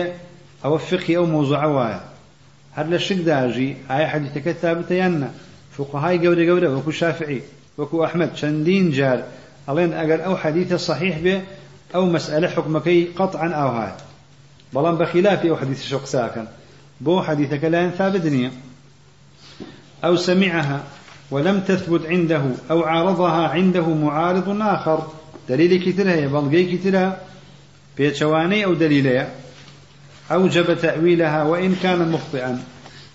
ئەوە فقی ئەو مۆزوع وایە هەر لە شک داژی ئایا حەدیثەکە ثابتە یان نە فقهاي گەورە گەورە وەکو شافعی وەکو ئەحمد چەندین جار. ئەڵێن ئەگەر ئەو حەدیثە صحیح بێ ئەو مەسئلە حکمەکەی قطعا ئاو هاە بەڵام بەخلافی ئەو حەدیث شو قساکەن بۆ حەدیثەکە لایەن ثابت نییە. أو سمعها ولم تثبت عنده أو عارضها عنده معارض آخر. دليل كترها بلغي كترها بيتشواني أو دليلها أوجب تأويلها وإن كان مخطئا.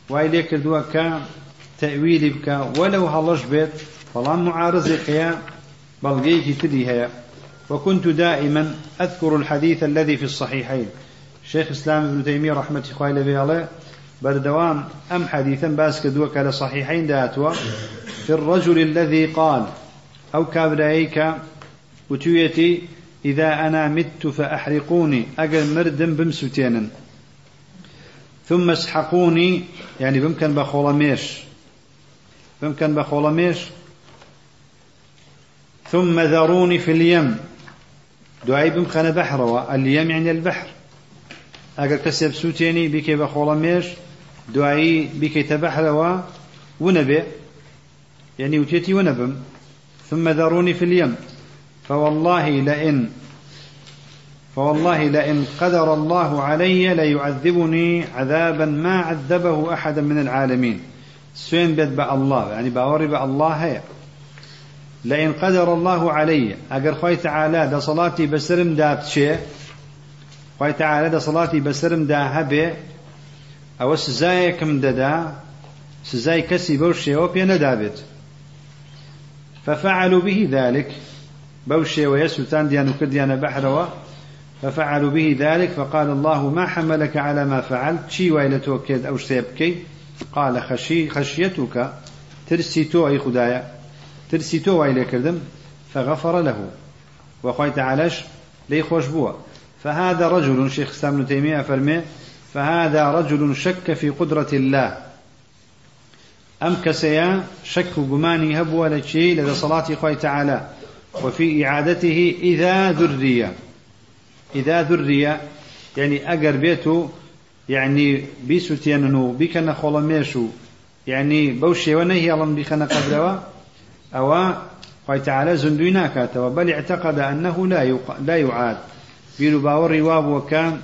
وإليك دوا كان تأويل بك ولو هلش بيت فلا معارض يا بلغي كترها وكنت دائما أذكر الحديث الذي في الصحيحين. شيخ إسلام ابن تيمية رحمة الله عليه بردوام أم حديثا باسك دوك على صحيحين داتوا. في الرجل الذي قال أو كابرايك وتويتي إذا أنا مت فأحرقوني أجل مردم بمسوتين ثم اسحقوني يعني بمكن بخولميش بمكن بخولميش ثم ذروني في اليم. دعي بمكن بحر اليم يعني البحر. أجل كسب سوتيني بكي بخولميش دعي بكي تبحر ونبي يعني وتيتي ونبم. ثم ذروني في اليم. فوالله لئن فوالله لئن قدر الله علي ليعذبني عذابا ما عذبه أحدا من العالمين. سوين بيت بأ الله يعني باوري بأ الله هي. لئن قدر الله علي أجر خوي تعالى دا صلاتي بسرم داب شيء خوي تعالى دا صلاتي بسرم دا هبه أو سزاي كم ددا سزاي كسي بوشي وبينا دابت ففعلوا به ذلك بوشي ويسلتان ديان كديان بحروا. ففعلوا به ذلك فقال الله ما حملك على ما فعلت؟ شي ويل توكيد أو سيبكي قال خشي خشيتك. ترسيتو أي خدايا؟ ترسيتو ويل كردم فغفر له. وقال تعالىش لي خوش بوا. فهذا رجل شيخ سامن تيمية فرمي فهذا رجل شك في قدرة الله. أم كسيا شك جماني هبوا لشيء لدى صلاة خوي تعالى وفي إعادته إذا ذرية إذا ذرية يعني أجر بيته يعني بيسو تياننو بيكنا خلميشو يعني بوشي ونهي الله بيكنا قبلوا أو خوي تعالى زندوينا كاتوا بل اعتقد أنه لا لا يعاد. بيلو باور رواب وكان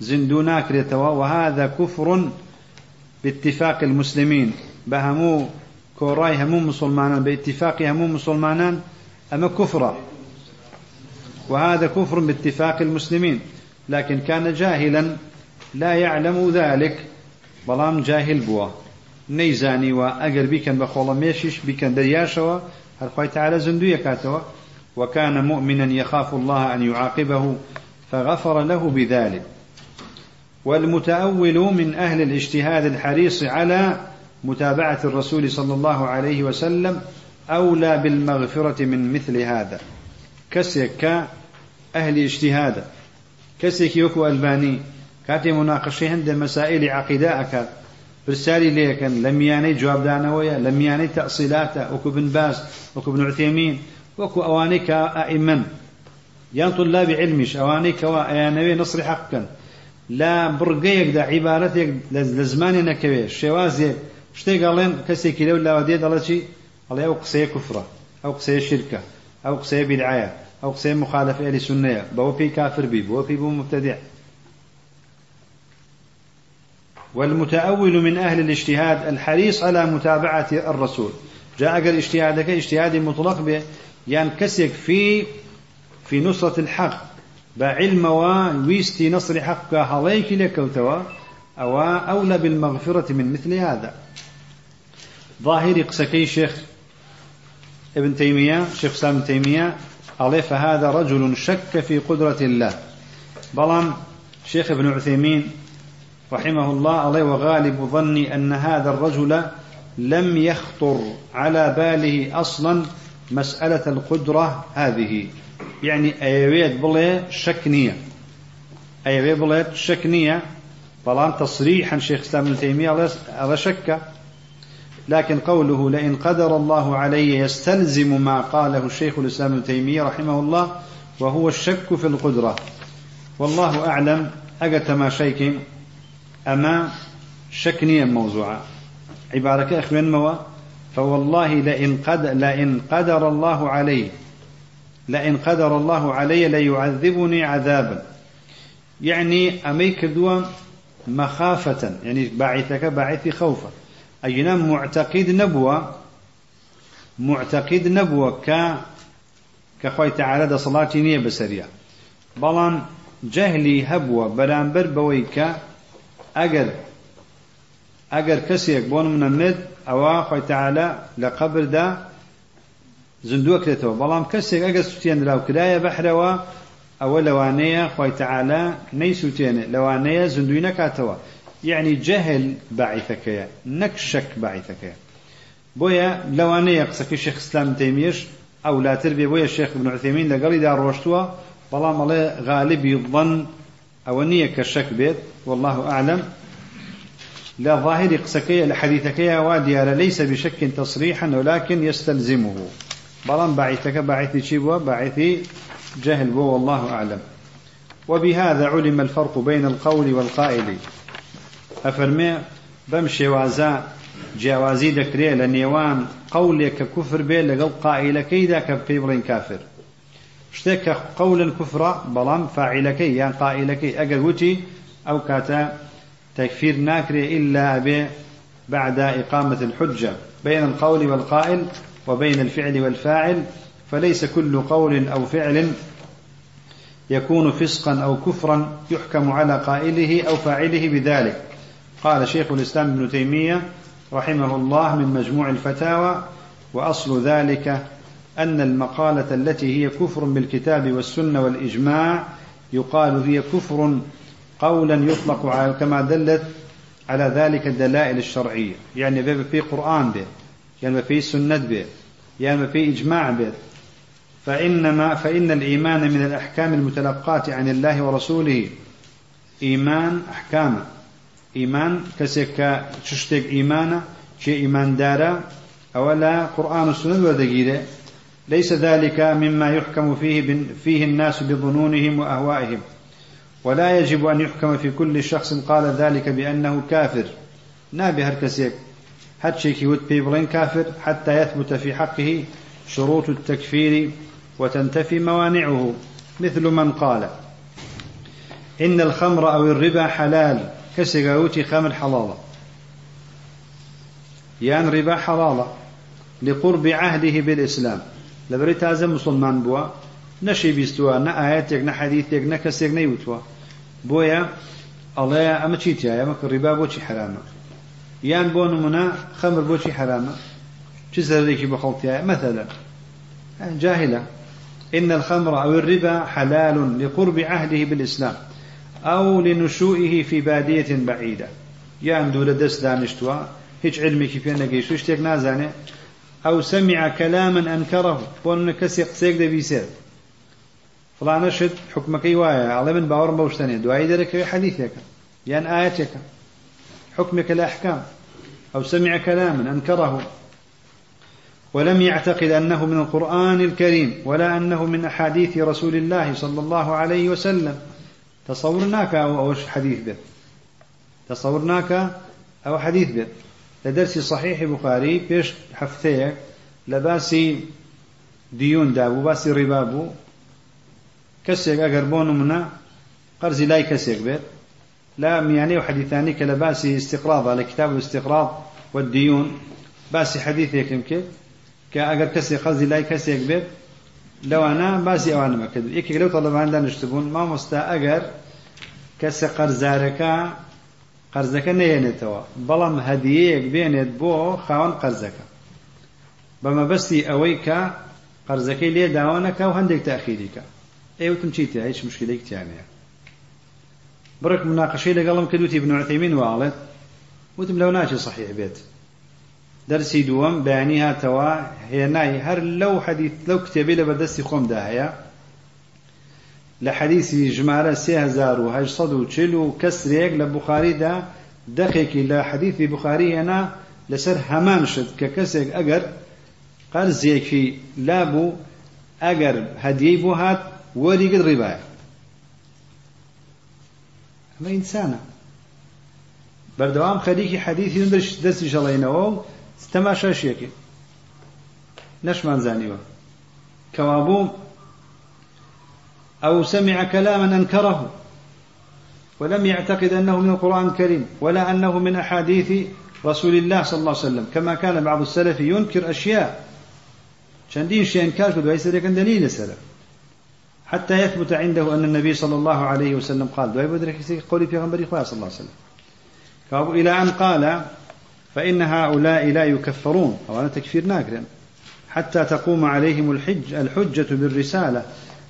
زندونا كريتوا وهذا كفر باتفاق المسلمين. بهمو كوراي همو مسلمان باتفاق همو مسلمان أما كفرا وهذا كفر باتفاق المسلمين لكن كان جاهلا لا يعلم ذلك. بلام جاهل بوا. نيزاني وأجر بكن بخول ميشش بكن درياشوا الخوي تعالى زندو كاتوا. وكان مؤمنا يخاف الله أن يعاقبه فغفر له بذلك. والمتأول من أهل الاجتهاد الحريص على متابعة الرسول صلى الله عليه وسلم أولى بالمغفرة من مثل هذا. كسيك ئەهلی اجتهادە کەسێکی وەکو ئەلبانی کاتێ مناقەشەی هەندە مەسائللی عقیدا ئەکات پرسیاری لەکەن لە میانەی جوابدانەوەیە لە میانەی تەسیلاتە وەکو بن باز. وەکو بنعتێمین وەکو ئەوانەی کە ئائیمن یان طلابی علمیش ئەوانەی کەوا ئەیانەوێ نسری حەق بکەن لا بڕگەیەکدا عیبارەتێک لە زمانی نەکەوێ شێوازێک شتێک ئەڵێن کەسێکی لەو لاوە دێ دەڵەچی ئەڵێ ئەو قسەیە کوفرە ئەو قسەیە شرکە ئەو قسەیە بیدعایە ئەو قسەیە مخالف ئەلی سنەیە بەوە پێی کافر بی بەوە پێی بوو مبتدع. والمتأول من أهل الاجتهاد الحريص على متابعة الرسول. جاء قال اجتهادك اجتهاد مطلق به. يعني كسك في في نصرة الحق. بعلم ويستي نصر حق هڵەیەکی لێکەوتەوە أو أولى بالمغفرة من مثل هذا. ظاهر قسكي شيخ ابن تيمية شيخ سام تيمية عليه فهذا رجل شك في قدرة الله؟ بلام شيخ ابن عثيمين رحمه الله عليه وغالب ظني أن هذا الرجل لم يخطر على باله أصلا مسألة القدرة هذه. يعني أيويت بلي شكنية أيويت بلي شكنية بلان تصريحا شيخ الإسلام ابن تيمية على شك. لكن قوله لئن قدر الله علي يستلزم ما قاله الشيخ الإسلام ابن تيمية رحمه الله وهو الشك في القدرة. والله أعلم أجت ما شيك أما شكنيا موضوعا عبارة أخوان موا فوالله لئن, قد لئن قدر الله علي لئن قدر الله علي ليعذبني عذابا. يعني أميك دوا مخافة يعني باعثك باعثي خوفا. ئەینە معتەقید نەبووە معتەقید نەبووە کە کەخوای تەعاە دەسەڵاتی نییە بەسەریە بەڵام جەهلی هەبووە بەرامبەر بەوەی کە ئەگەر ئەگەر کەسێک بۆن منەمێت ئەوە خۆی تەعاە لە قەبردا زندوەکرێتەوە بەڵام کەسێک ئەگەر سووتێنراوکرایە بەحرەوە ئەوە لەوانەیە خۆی تەعاە نەی سووتێنێت لەوانەیە زندوی نەکاتەوە. يعني جهل باعثك نك شك باعثك بويا لوانية قصك الشيخ إسلام تيميش أو لا تربية بويا الشيخ ابن عثيمين لقال إذا روشتوا بلام الله غالب يظن أو نية كشك بيت والله أعلم. لا ظاهر قسكي الحديثك يا وادي ليس بشك تصريحا ولكن يستلزمه. بلام باعثك باعث شبوة باعث جهل بو والله أعلم. وبهذا علم الفرق بين القول والقائل. أفرمي بمشي وازا جیاوازی دەکرێت لە نێوان قولێک کە کوفر بێ لەگەڵ قائلەکەیدا کە پێی بڵین کافر. شتێک کە قولا کوفرە بەڵام فاعیلەکەی یان قائلەکەی. ئەگەر وتی ئەو تكفير ناكري إلا به بعد إقامة الحجة بين القول والقائل وبين الفعل والفاعل فليس كل قول أو فعل يكون فسقا أو كفرا يحكم على قائله أو فاعله بذلك. قال شيخ الإسلام ابن تيمية رحمه الله من مجموع الفتاوى وأصل ذلك أن المقالة التي هي كفر بالكتاب والسنة والإجماع يقال هي كفر قولا يطلق على كما دلت على ذلك الدلائل الشرعية. يعني في قرآن به يعني في سنة به يعني في إجماع به. فإنما فإن الإيمان من الأحكام المتلقاة عن الله ورسوله. إيمان أحكام. إيمان كسك تشتك إيمانا شيء إيمان دارا أولا قرآن السنة ودقيرة ليس ذلك مما يحكم فيه فيه الناس بظنونهم وأهوائهم. ولا يجب أن يحكم في كل شخص قال ذلك بأنه كافر. نابي هركسيك. هاتشيك يود بيبلين كافر حتى يثبت في حقه شروط التكفير وتنتفي موانعه. مثل من قال إن الخمر أو الربا حلال. كسيغاوتي خمر حلالة. يان ربا حلالة لقرب عهده بالإسلام. لبريت هذا مسلمان بوا نشي بيستوا نا آياتك نا حديثك نا كسيك نيوتوا بويا الله أما تشيتيا يا مك الربا بوشي حرامة يان بون منا خمر بوشي حرامة تزهر ذيك بخلطيا مثلا جاهلة إن الخمر أو الربا حلال لقرب عهده بالإسلام. أو لنشوئه في بادية بعيدة. يان دول دس دانشتوا هيج علمي كيف نجيش وش نازانه أو سمع كلاما أنكره بون كسي قسيك دبيسير فلان شد حكمك وايا على من باور بوشتني دعاء ذلك حديثك يعني آياتك حكمك الأحكام. أو سمع كلاما أنكره. ولم يعتقد أنه من القرآن الكريم ولا أنه من أحاديث رسول الله صلى الله عليه وسلم. تصورناك أو أو حديث به؟ تصورناك أو حديث به. لدرس صحيح بخاري بيش حفتيك لباسي ديون دابو باسي ربابو كسيك أقر بون منا قرزي لاي كسيك بيت لا يعني وحديثاني كلباسي استقراض على كتاب الاستقراض والديون. باسي حديث يمكن. كأجر كسي قرزي لاي كسيك بيت لەوانە باسی ئەوانمە کرد یەکێک لەو تەڵەباندا نشتبوون مامۆستا ئەگەر کەسە قەرزارەکە قەرزەکە نەێنێتەوە بەڵام هەدیەیەک بێنێت بۆ خاوەن قەرزەکە. بەمەبەستی ئەوەی کە قەرزەکەی لێ داوانەکە و هەندێک تاخیریکە ئێوتم چیتە هیچ مشکلێکتیانەیە بڕک مناقشەی لەگەڵم کە دوتی بنوعتەیمین وواڵێت وتم لەو ناچێت صحیح بێت. دەرسی دووەم بەیانی هاتەوە هێنای هەر لەو حەدیث لەو کتێبی لە بەدەستی خۆمدا هەیە. لە حەدیثی ژمارە 1940 و کەسرێک لە بخاریدا دەخێکی لە حەدیثی بخاری هێنا لەسەر هەمان شت کە کەسێک ئەگەر قەرزێکی لابوو ئەگەر هەدیەی بۆ هات وەریگت ڕیبایە. ئەمە ئینسانە. بەردەوام خەریکی حەدیثی دەستی ژەڵێنەوە و تەماشاشیەکە نەشمان زانیوە. كوابو أو سمع كلاما أنكره ولم يعتقد أنه من القرآن الكريم ولا أنه من أحاديث رسول الله صلى الله عليه وسلم. كما كان بعض السلف ينكر أشياء. شندين شيء إنكار قد ويسر دليل السلف حتى يثبت عنده أن النبي صلى الله عليه وسلم قال دعي بدرك قولي في غنبري صلى الله عليه وسلم. إلى أن قال فإن هؤلاء لا يكفرون. أو أنا تكفير ناكرا حتى تقوم عليهم الحج الحجة بالرسالة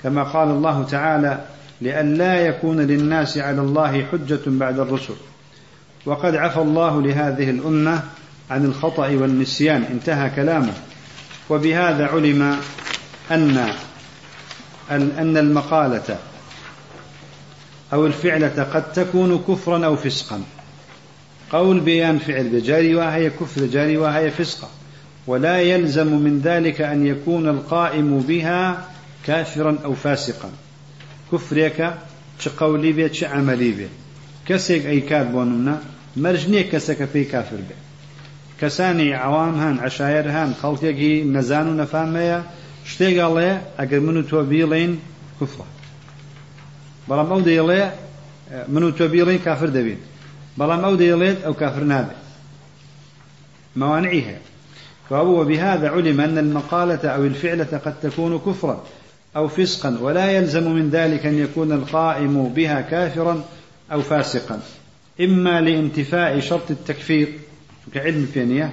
كما قال الله تعالى لئلا يكون للناس على الله حجة بعد الرسل. وقد عفى الله لهذه الأمة عن الخطأ والنسيان. انتهى كلامه. وبهذا علم أن أن المقالة أو الفعلة قد تكون كفرا أو فسقا. قول بيان فعل بجاري وهي كفر جاري وهي فسقة. ولا يلزم من ذلك أن يكون القائم بها كافرا أو فاسقا. كفرك قولي بيت عملي بيت كسيك أي كاتبوننا مرجني كسك في كافر بيت كساني عوام هان عشاير هان خلقي نزان و نفهميا شتێک ئەڵێ ئەگەر من و تۆ بیڵین کوفڕە بەڵام ئەو دەیڵێ من و تۆ بیڵین کافر دەبین بەڵام ئەو دەیڵێت ئەو كافر نابێت موانعها. فهو وبهذا علم أن المقالة أو الفعلة قد تكون كفرا أو فسقا ولا يلزم من ذلك أن يكون القائم بها كافرا أو فاسقا. إما لانتفاء شرط التكفير كعلم فينية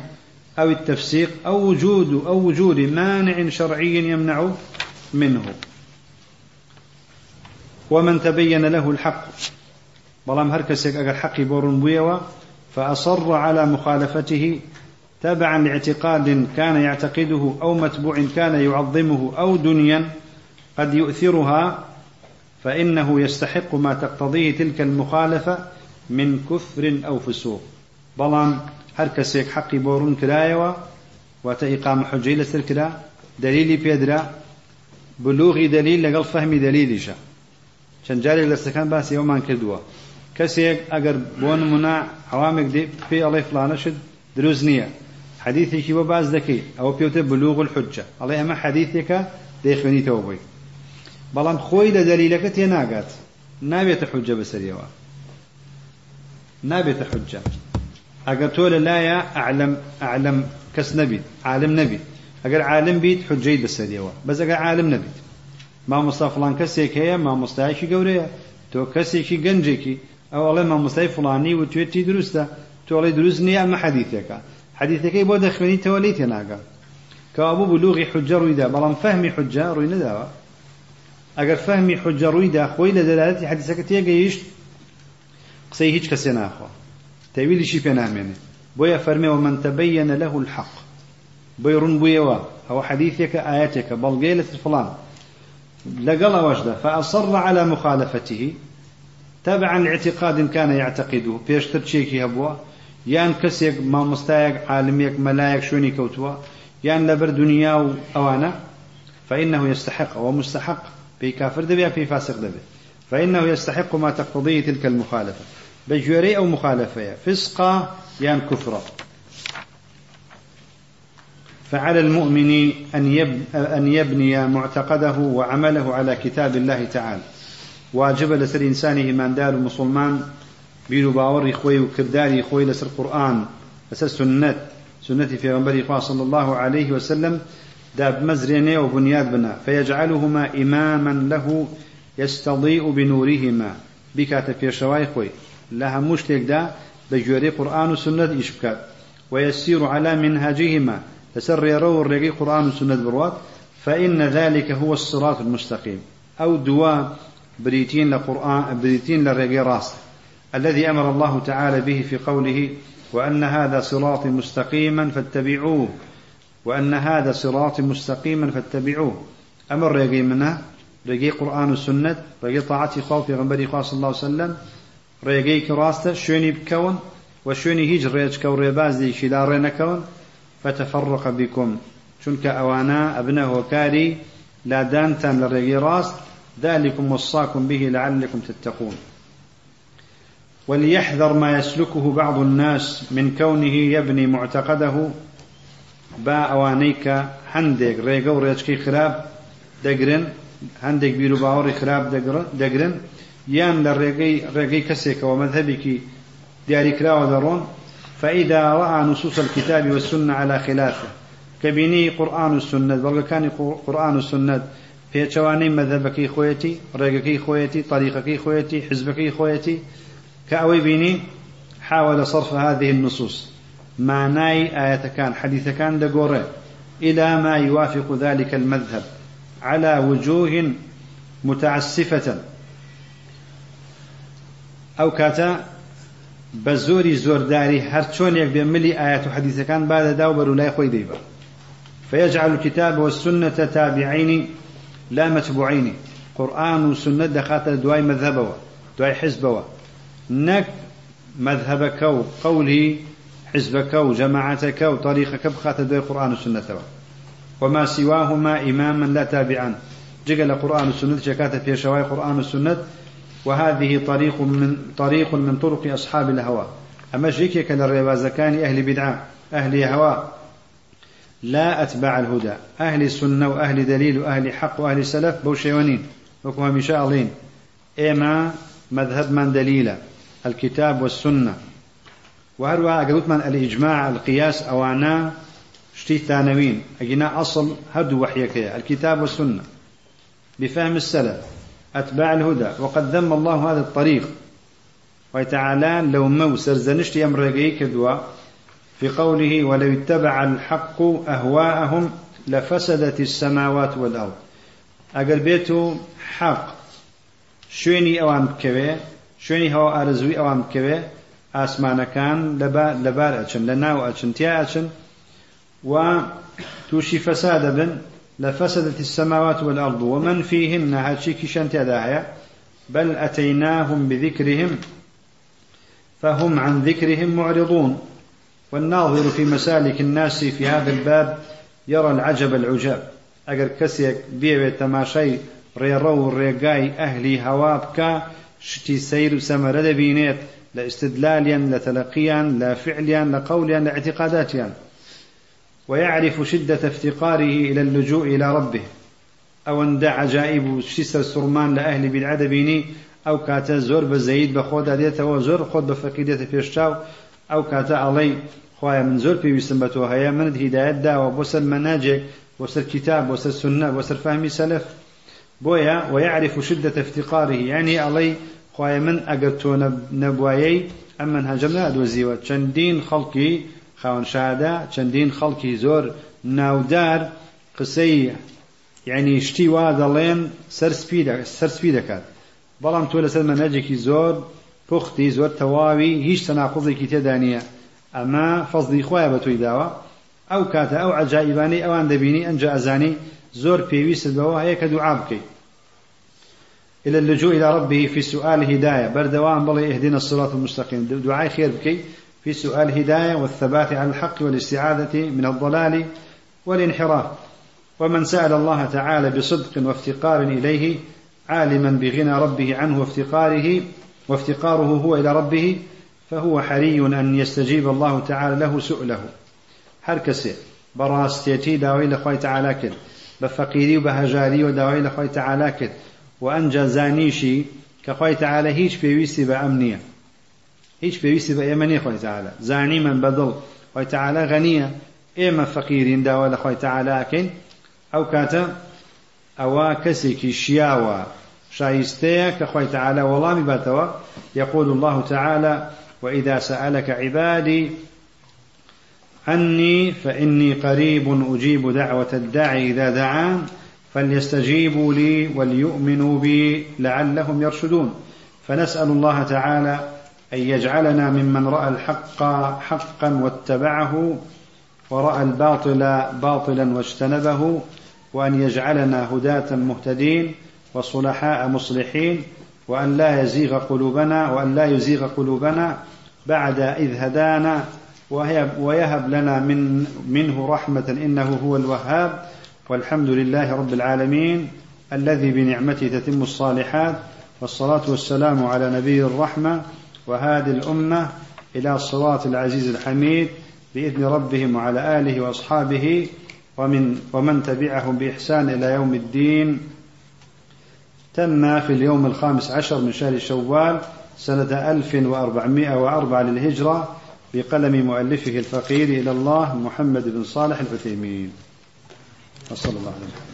أو التفسيق أو وجود أو وجود مانع شرعي يمنع منه. ومن تبين له الحق. بلام هر كسيك أجر حقي بورن بويوا فأصر على مخالفته تبعا لاعتقاد كان يعتقده أو متبوع كان يعظمه أو دنيا قد يؤثرها فإنه يستحق ما تقتضيه تلك المخالفة من كفر أو فسوق. بلام هر كسيك حقي بورن كرايوا وتا إقامة حجي كرا دليلي بيدرا بلوغي دليل لقل فهمي دليلي شا. شنجاري لسكان باس يومان كردوا. کەسێک ئەگەر بۆ نمونە عوامێک پێ ئەڵێ فلانەشت دروست نییە. حەدیثێکی بۆ باز دەکەی ئەوە پێوتە بلوغ الحجة. ئەڵێ ئەمە حەدیثێکە دەیخوێنیتەوە بۆی. بەڵام خۆی لە دەلیلەکە تێ ناگات نابێتە حجة بەسەریەوە. نابێتە حجة. ئەگەر تۆ لە لایە ئەعلم ئەعلم کەس نەبیت عالم نەبیت. ئەگەر عالم بیت حجەی بەسەریەوە. بەس ئەگەر عالم نەبیت. مامۆستا فلان کەسێک هەیە مامۆستایەکی گەورەیە. تۆ کەسێکی گەنجێکی ئەو ئەڵێ مامۆستای فڵانی و توێتی دروستە تۆڵی دروست نییە ئەمە حەدیثەکە حەدیثەکەی بۆ دەخوێنیتەوە لی تێناگە کەوابوو بلوغی حجە ڕوویدا بەڵام فەهمی حجە ڕووی نەداوە ئەگەر فەهمی حجە ڕوویدا خۆی لە دەلالەتی حەدیثەکە تێگەیشت قسەی هیچ کەسێ ناخوا. تەویلیشی پێ نامێنێ بۆیە فەرمێەوە من تبين له الحق. ڕوون بوویەوە ئەوە حەدیثێکە ئاەتێکە بەڵگەی لە فڵان لەگەڵ ئەوەشدا فأصر على مخالفته. تابعا لاعتقاد كان يعتقده. بيشتر تشيكي هبوا؟ يان كسيك ما مستايق عالميك ملايك شوني كوتوا؟ يان لبر دنيا أوانا؟ فإنه يستحق أو مستحق في كافر دبي في فاسق دبي فإنه يستحق ما تقتضيه تلك المخالفة. بجوري أو مخالفة فسقا يان كفرا. فعلى المؤمن أن يبني معتقده وعمله على كتاب الله تعالى. واجب لسر إنسانه من دار مسلمان بيرو باوري خوي وكرداري خوي لسر قرآن لسر سنة سنة في غنبري صلى الله عليه وسلم داب مزريني وبنياد بنا فيجعلهما إماما له يستضيء بنورهما. بكات في شواي خوي لها مشتك دا بجوري قرآن وسنة إشبكات ويسير على منهجهما تسر يرو الرقي قرآن وسنة بروات فإن ذلك هو الصراط المستقيم. أو دواء بريتين لقرآن بريتين للرقي راس. الذي أمر الله تعالى به في قوله وأن هذا صراط مستقيما فاتبعوه وأن هذا صراط مستقيما فاتبعوه. أمر رقي منه رقي قرآن والسنة رقي طاعتي خوف في غنبري صلى الله عليه وسلم. رقي كراسته شوني بكون وشوني هيج ريج كو ريباز دي شلا رينكون فتفرق بكم. شنك أوانا أبنه وكاري لا دانتان لرقي راست. ذلكم وصاكم به لعلكم تتقون. وليحذر ما يسلكه بعض الناس من كونه يبني معتقده. با اوانيك هندێک ڕێگە و ڕێچکەی خراپ دەگرن هەندێک بیر و باوەڕی خراپ دەگرن یان لە ڕێگەی ڕێگەی کەسێکەوە مەذهبێکی دیاریکراوە دەڕۆن فإذا رأى نصوص الكتاب والسنة على خلافه. كبيني قرآن والسنة بل كان قرآن والسنة. پێچەوانەی مەذهبەکەی خۆیەتی ڕێگەکەی خۆیەتی طريقەکەی خۆیەتی حزبەکەی خۆیەتی کە ئەوەی بینی حاول صرف هذه النصوص. معناي آية كان حديث كان دقوري إلى ما يوافق ذلك المذهب على وجوه متعسفة. أو كاتا بزوري زورداري هرچون يك بملي آيات حديث كان بعد داوبر لا يخوي ديبا فيجعل الكتاب والسنة تابعين لا متبوعين قرآن وسنة دخات دواي مذهبوا دواي حزبوا. نك مذهبك وقوله حزبك وجماعتك وطريقك بخات دوي قرآن والسنة وما سواهما إماما لا تابعا جقل قرآن والسنة شكات في شواي قرآن والسنة وهذه طريق من طريق من طرق أصحاب الهوى. أما شيكي كان الريبازكان أهل بدعة أهل هوى. لا أتباع الهدى. أهل السنة وأهل دليل وأهل حق وأهل سلف بوشيونين وكما مشاء إما مذهب من دليل الكتاب والسنة. وهروها أقلت الإجماع القياس أوانا شتي ثانوين أجينا أصل هدو وحيك الكتاب والسنة. بفهم السلف. أتباع الهدى. وقد ذم الله هذا الطريق. وتعالى لو مو سرزنشت يمرقي كدوا في قوله ولو اتبع الحق أهواءهم لفسدت السماوات والأرض. أقل بيتو حق شويني أوام بكوي شويني هو أرزوي أوام بكوي ئاسمانەکان لەبار ئەچن لە ناو تیا ئەچن و تووشی فەسا دەبن لە فەسدت السماوات والأرض. ومن فيهن هاتشي كيشان تيادا بل أتيناهم بذكرهم فهم عن ذكرهم معرضون. والناظر في مسالك الناس في هذا الباب يرى العجب العجاب. أجر كسيك بيوي تماشي ريرو ريقاي أهلي هوابك شتي سير سمرد بينيت لاستدلاليا لتلقيا لا فعليا لقوليا لاعتقاداتيا ويعرف شدة افتقاره إلى اللجوء إلى ربه. أو أن دع عجائب شسر سرمان لأهل بالعدبيني أو كاتا زور بزيد بخود ديتا وزور خود بفقيدة بيشتاو ئەو کاتە ئەڵەی خخوایە من زۆر پێویستم بە تۆ هەیە منت هیدایەت داوە بۆ سەر مەناجێک بۆ سەر کتاب بۆ سەر سنە بۆ سەر فامی سەلف. بۆیە ويعرف شدة افتقاره يعني ئەڵەی خخوایە من ئەگەر تۆ نەبوایەی ئەم من هەنجەم نادۆزیوە چەندین خەڵکی خاونشادا چەندین خەڵکی زۆر ناودار قسەی یعنی شتی وا دەڵێن سەرسپی دەکات. بەڵام تۆ لەسەر مەنەجێکی زۆر پوختی زۆر تەواوی هیچ تەناقضێکی تێدا نییە ئەمە فەزلی خۆیان بە تۆی داوە. ئەو کاتە ئەو عجایبانەی ئەوان دەبینی ئەنج ئەزانی زۆر پێویست بەوە هەیە کە دوعا بکەیت. إلى اللجوء إلى ربه في سؤال هداية. بردوان بلي اهدنا الصراط المستقيم. دعاء خير بكي في سؤال هداية والثبات على الحق والاستعاذة من الضلال والانحراف. ومن سأل الله تعالى بصدق وافتقار إليه عالما بغنى ربه عنه وافتقاره وافتقاره هو إلى ربه فهو حري أن يستجيب الله تعالى له سؤله. هركسي براستيتي داوي لخوي تعالى كد بفقيري وبهجاري وداوي لخوي تعالى كد وأنجا زانيشي كخوي تعالى هيش بيويسي بأمنية هيش بيويسي بأمنية خوي تعالى زاني من بدل خوي تعالى غنية إما فقيرين داوى لخوي تعالى كن أو كاتا أو كسيكي شياوة شايستيا كخوي تعالى والله باتوا. يقول الله تعالى وإذا سألك عبادي عني فإني قريب أجيب دعوة الداعي إذا دعان فليستجيبوا لي وليؤمنوا بي لعلهم يرشدون. فنسأل الله تعالى أن يجعلنا ممن رأى الحق حقا واتبعه ورأى الباطل باطلا واجتنبه وأن يجعلنا هداة مهتدين. وصلحاء مصلحين وأن لا يزيغ قلوبنا وأن لا يزيغ قلوبنا بعد إذ هدانا ويهب لنا من منه رحمة إنه هو الوهاب والحمد لله رب العالمين الذي بنعمته تتم الصالحات والصلاة والسلام على نبي الرحمة وهادي الأمة إلى الصراط العزيز الحميد بإذن ربهم وعلى آله وأصحابه ومن ومن تبعهم بإحسان إلى يوم الدين. تم في اليوم الخامس عشر من شهر شوال سنة 1404 للهجرة بقلم مؤلفه الفقير إلى الله محمد بن صالح العثيمين. وصلى الله عليه وسلم.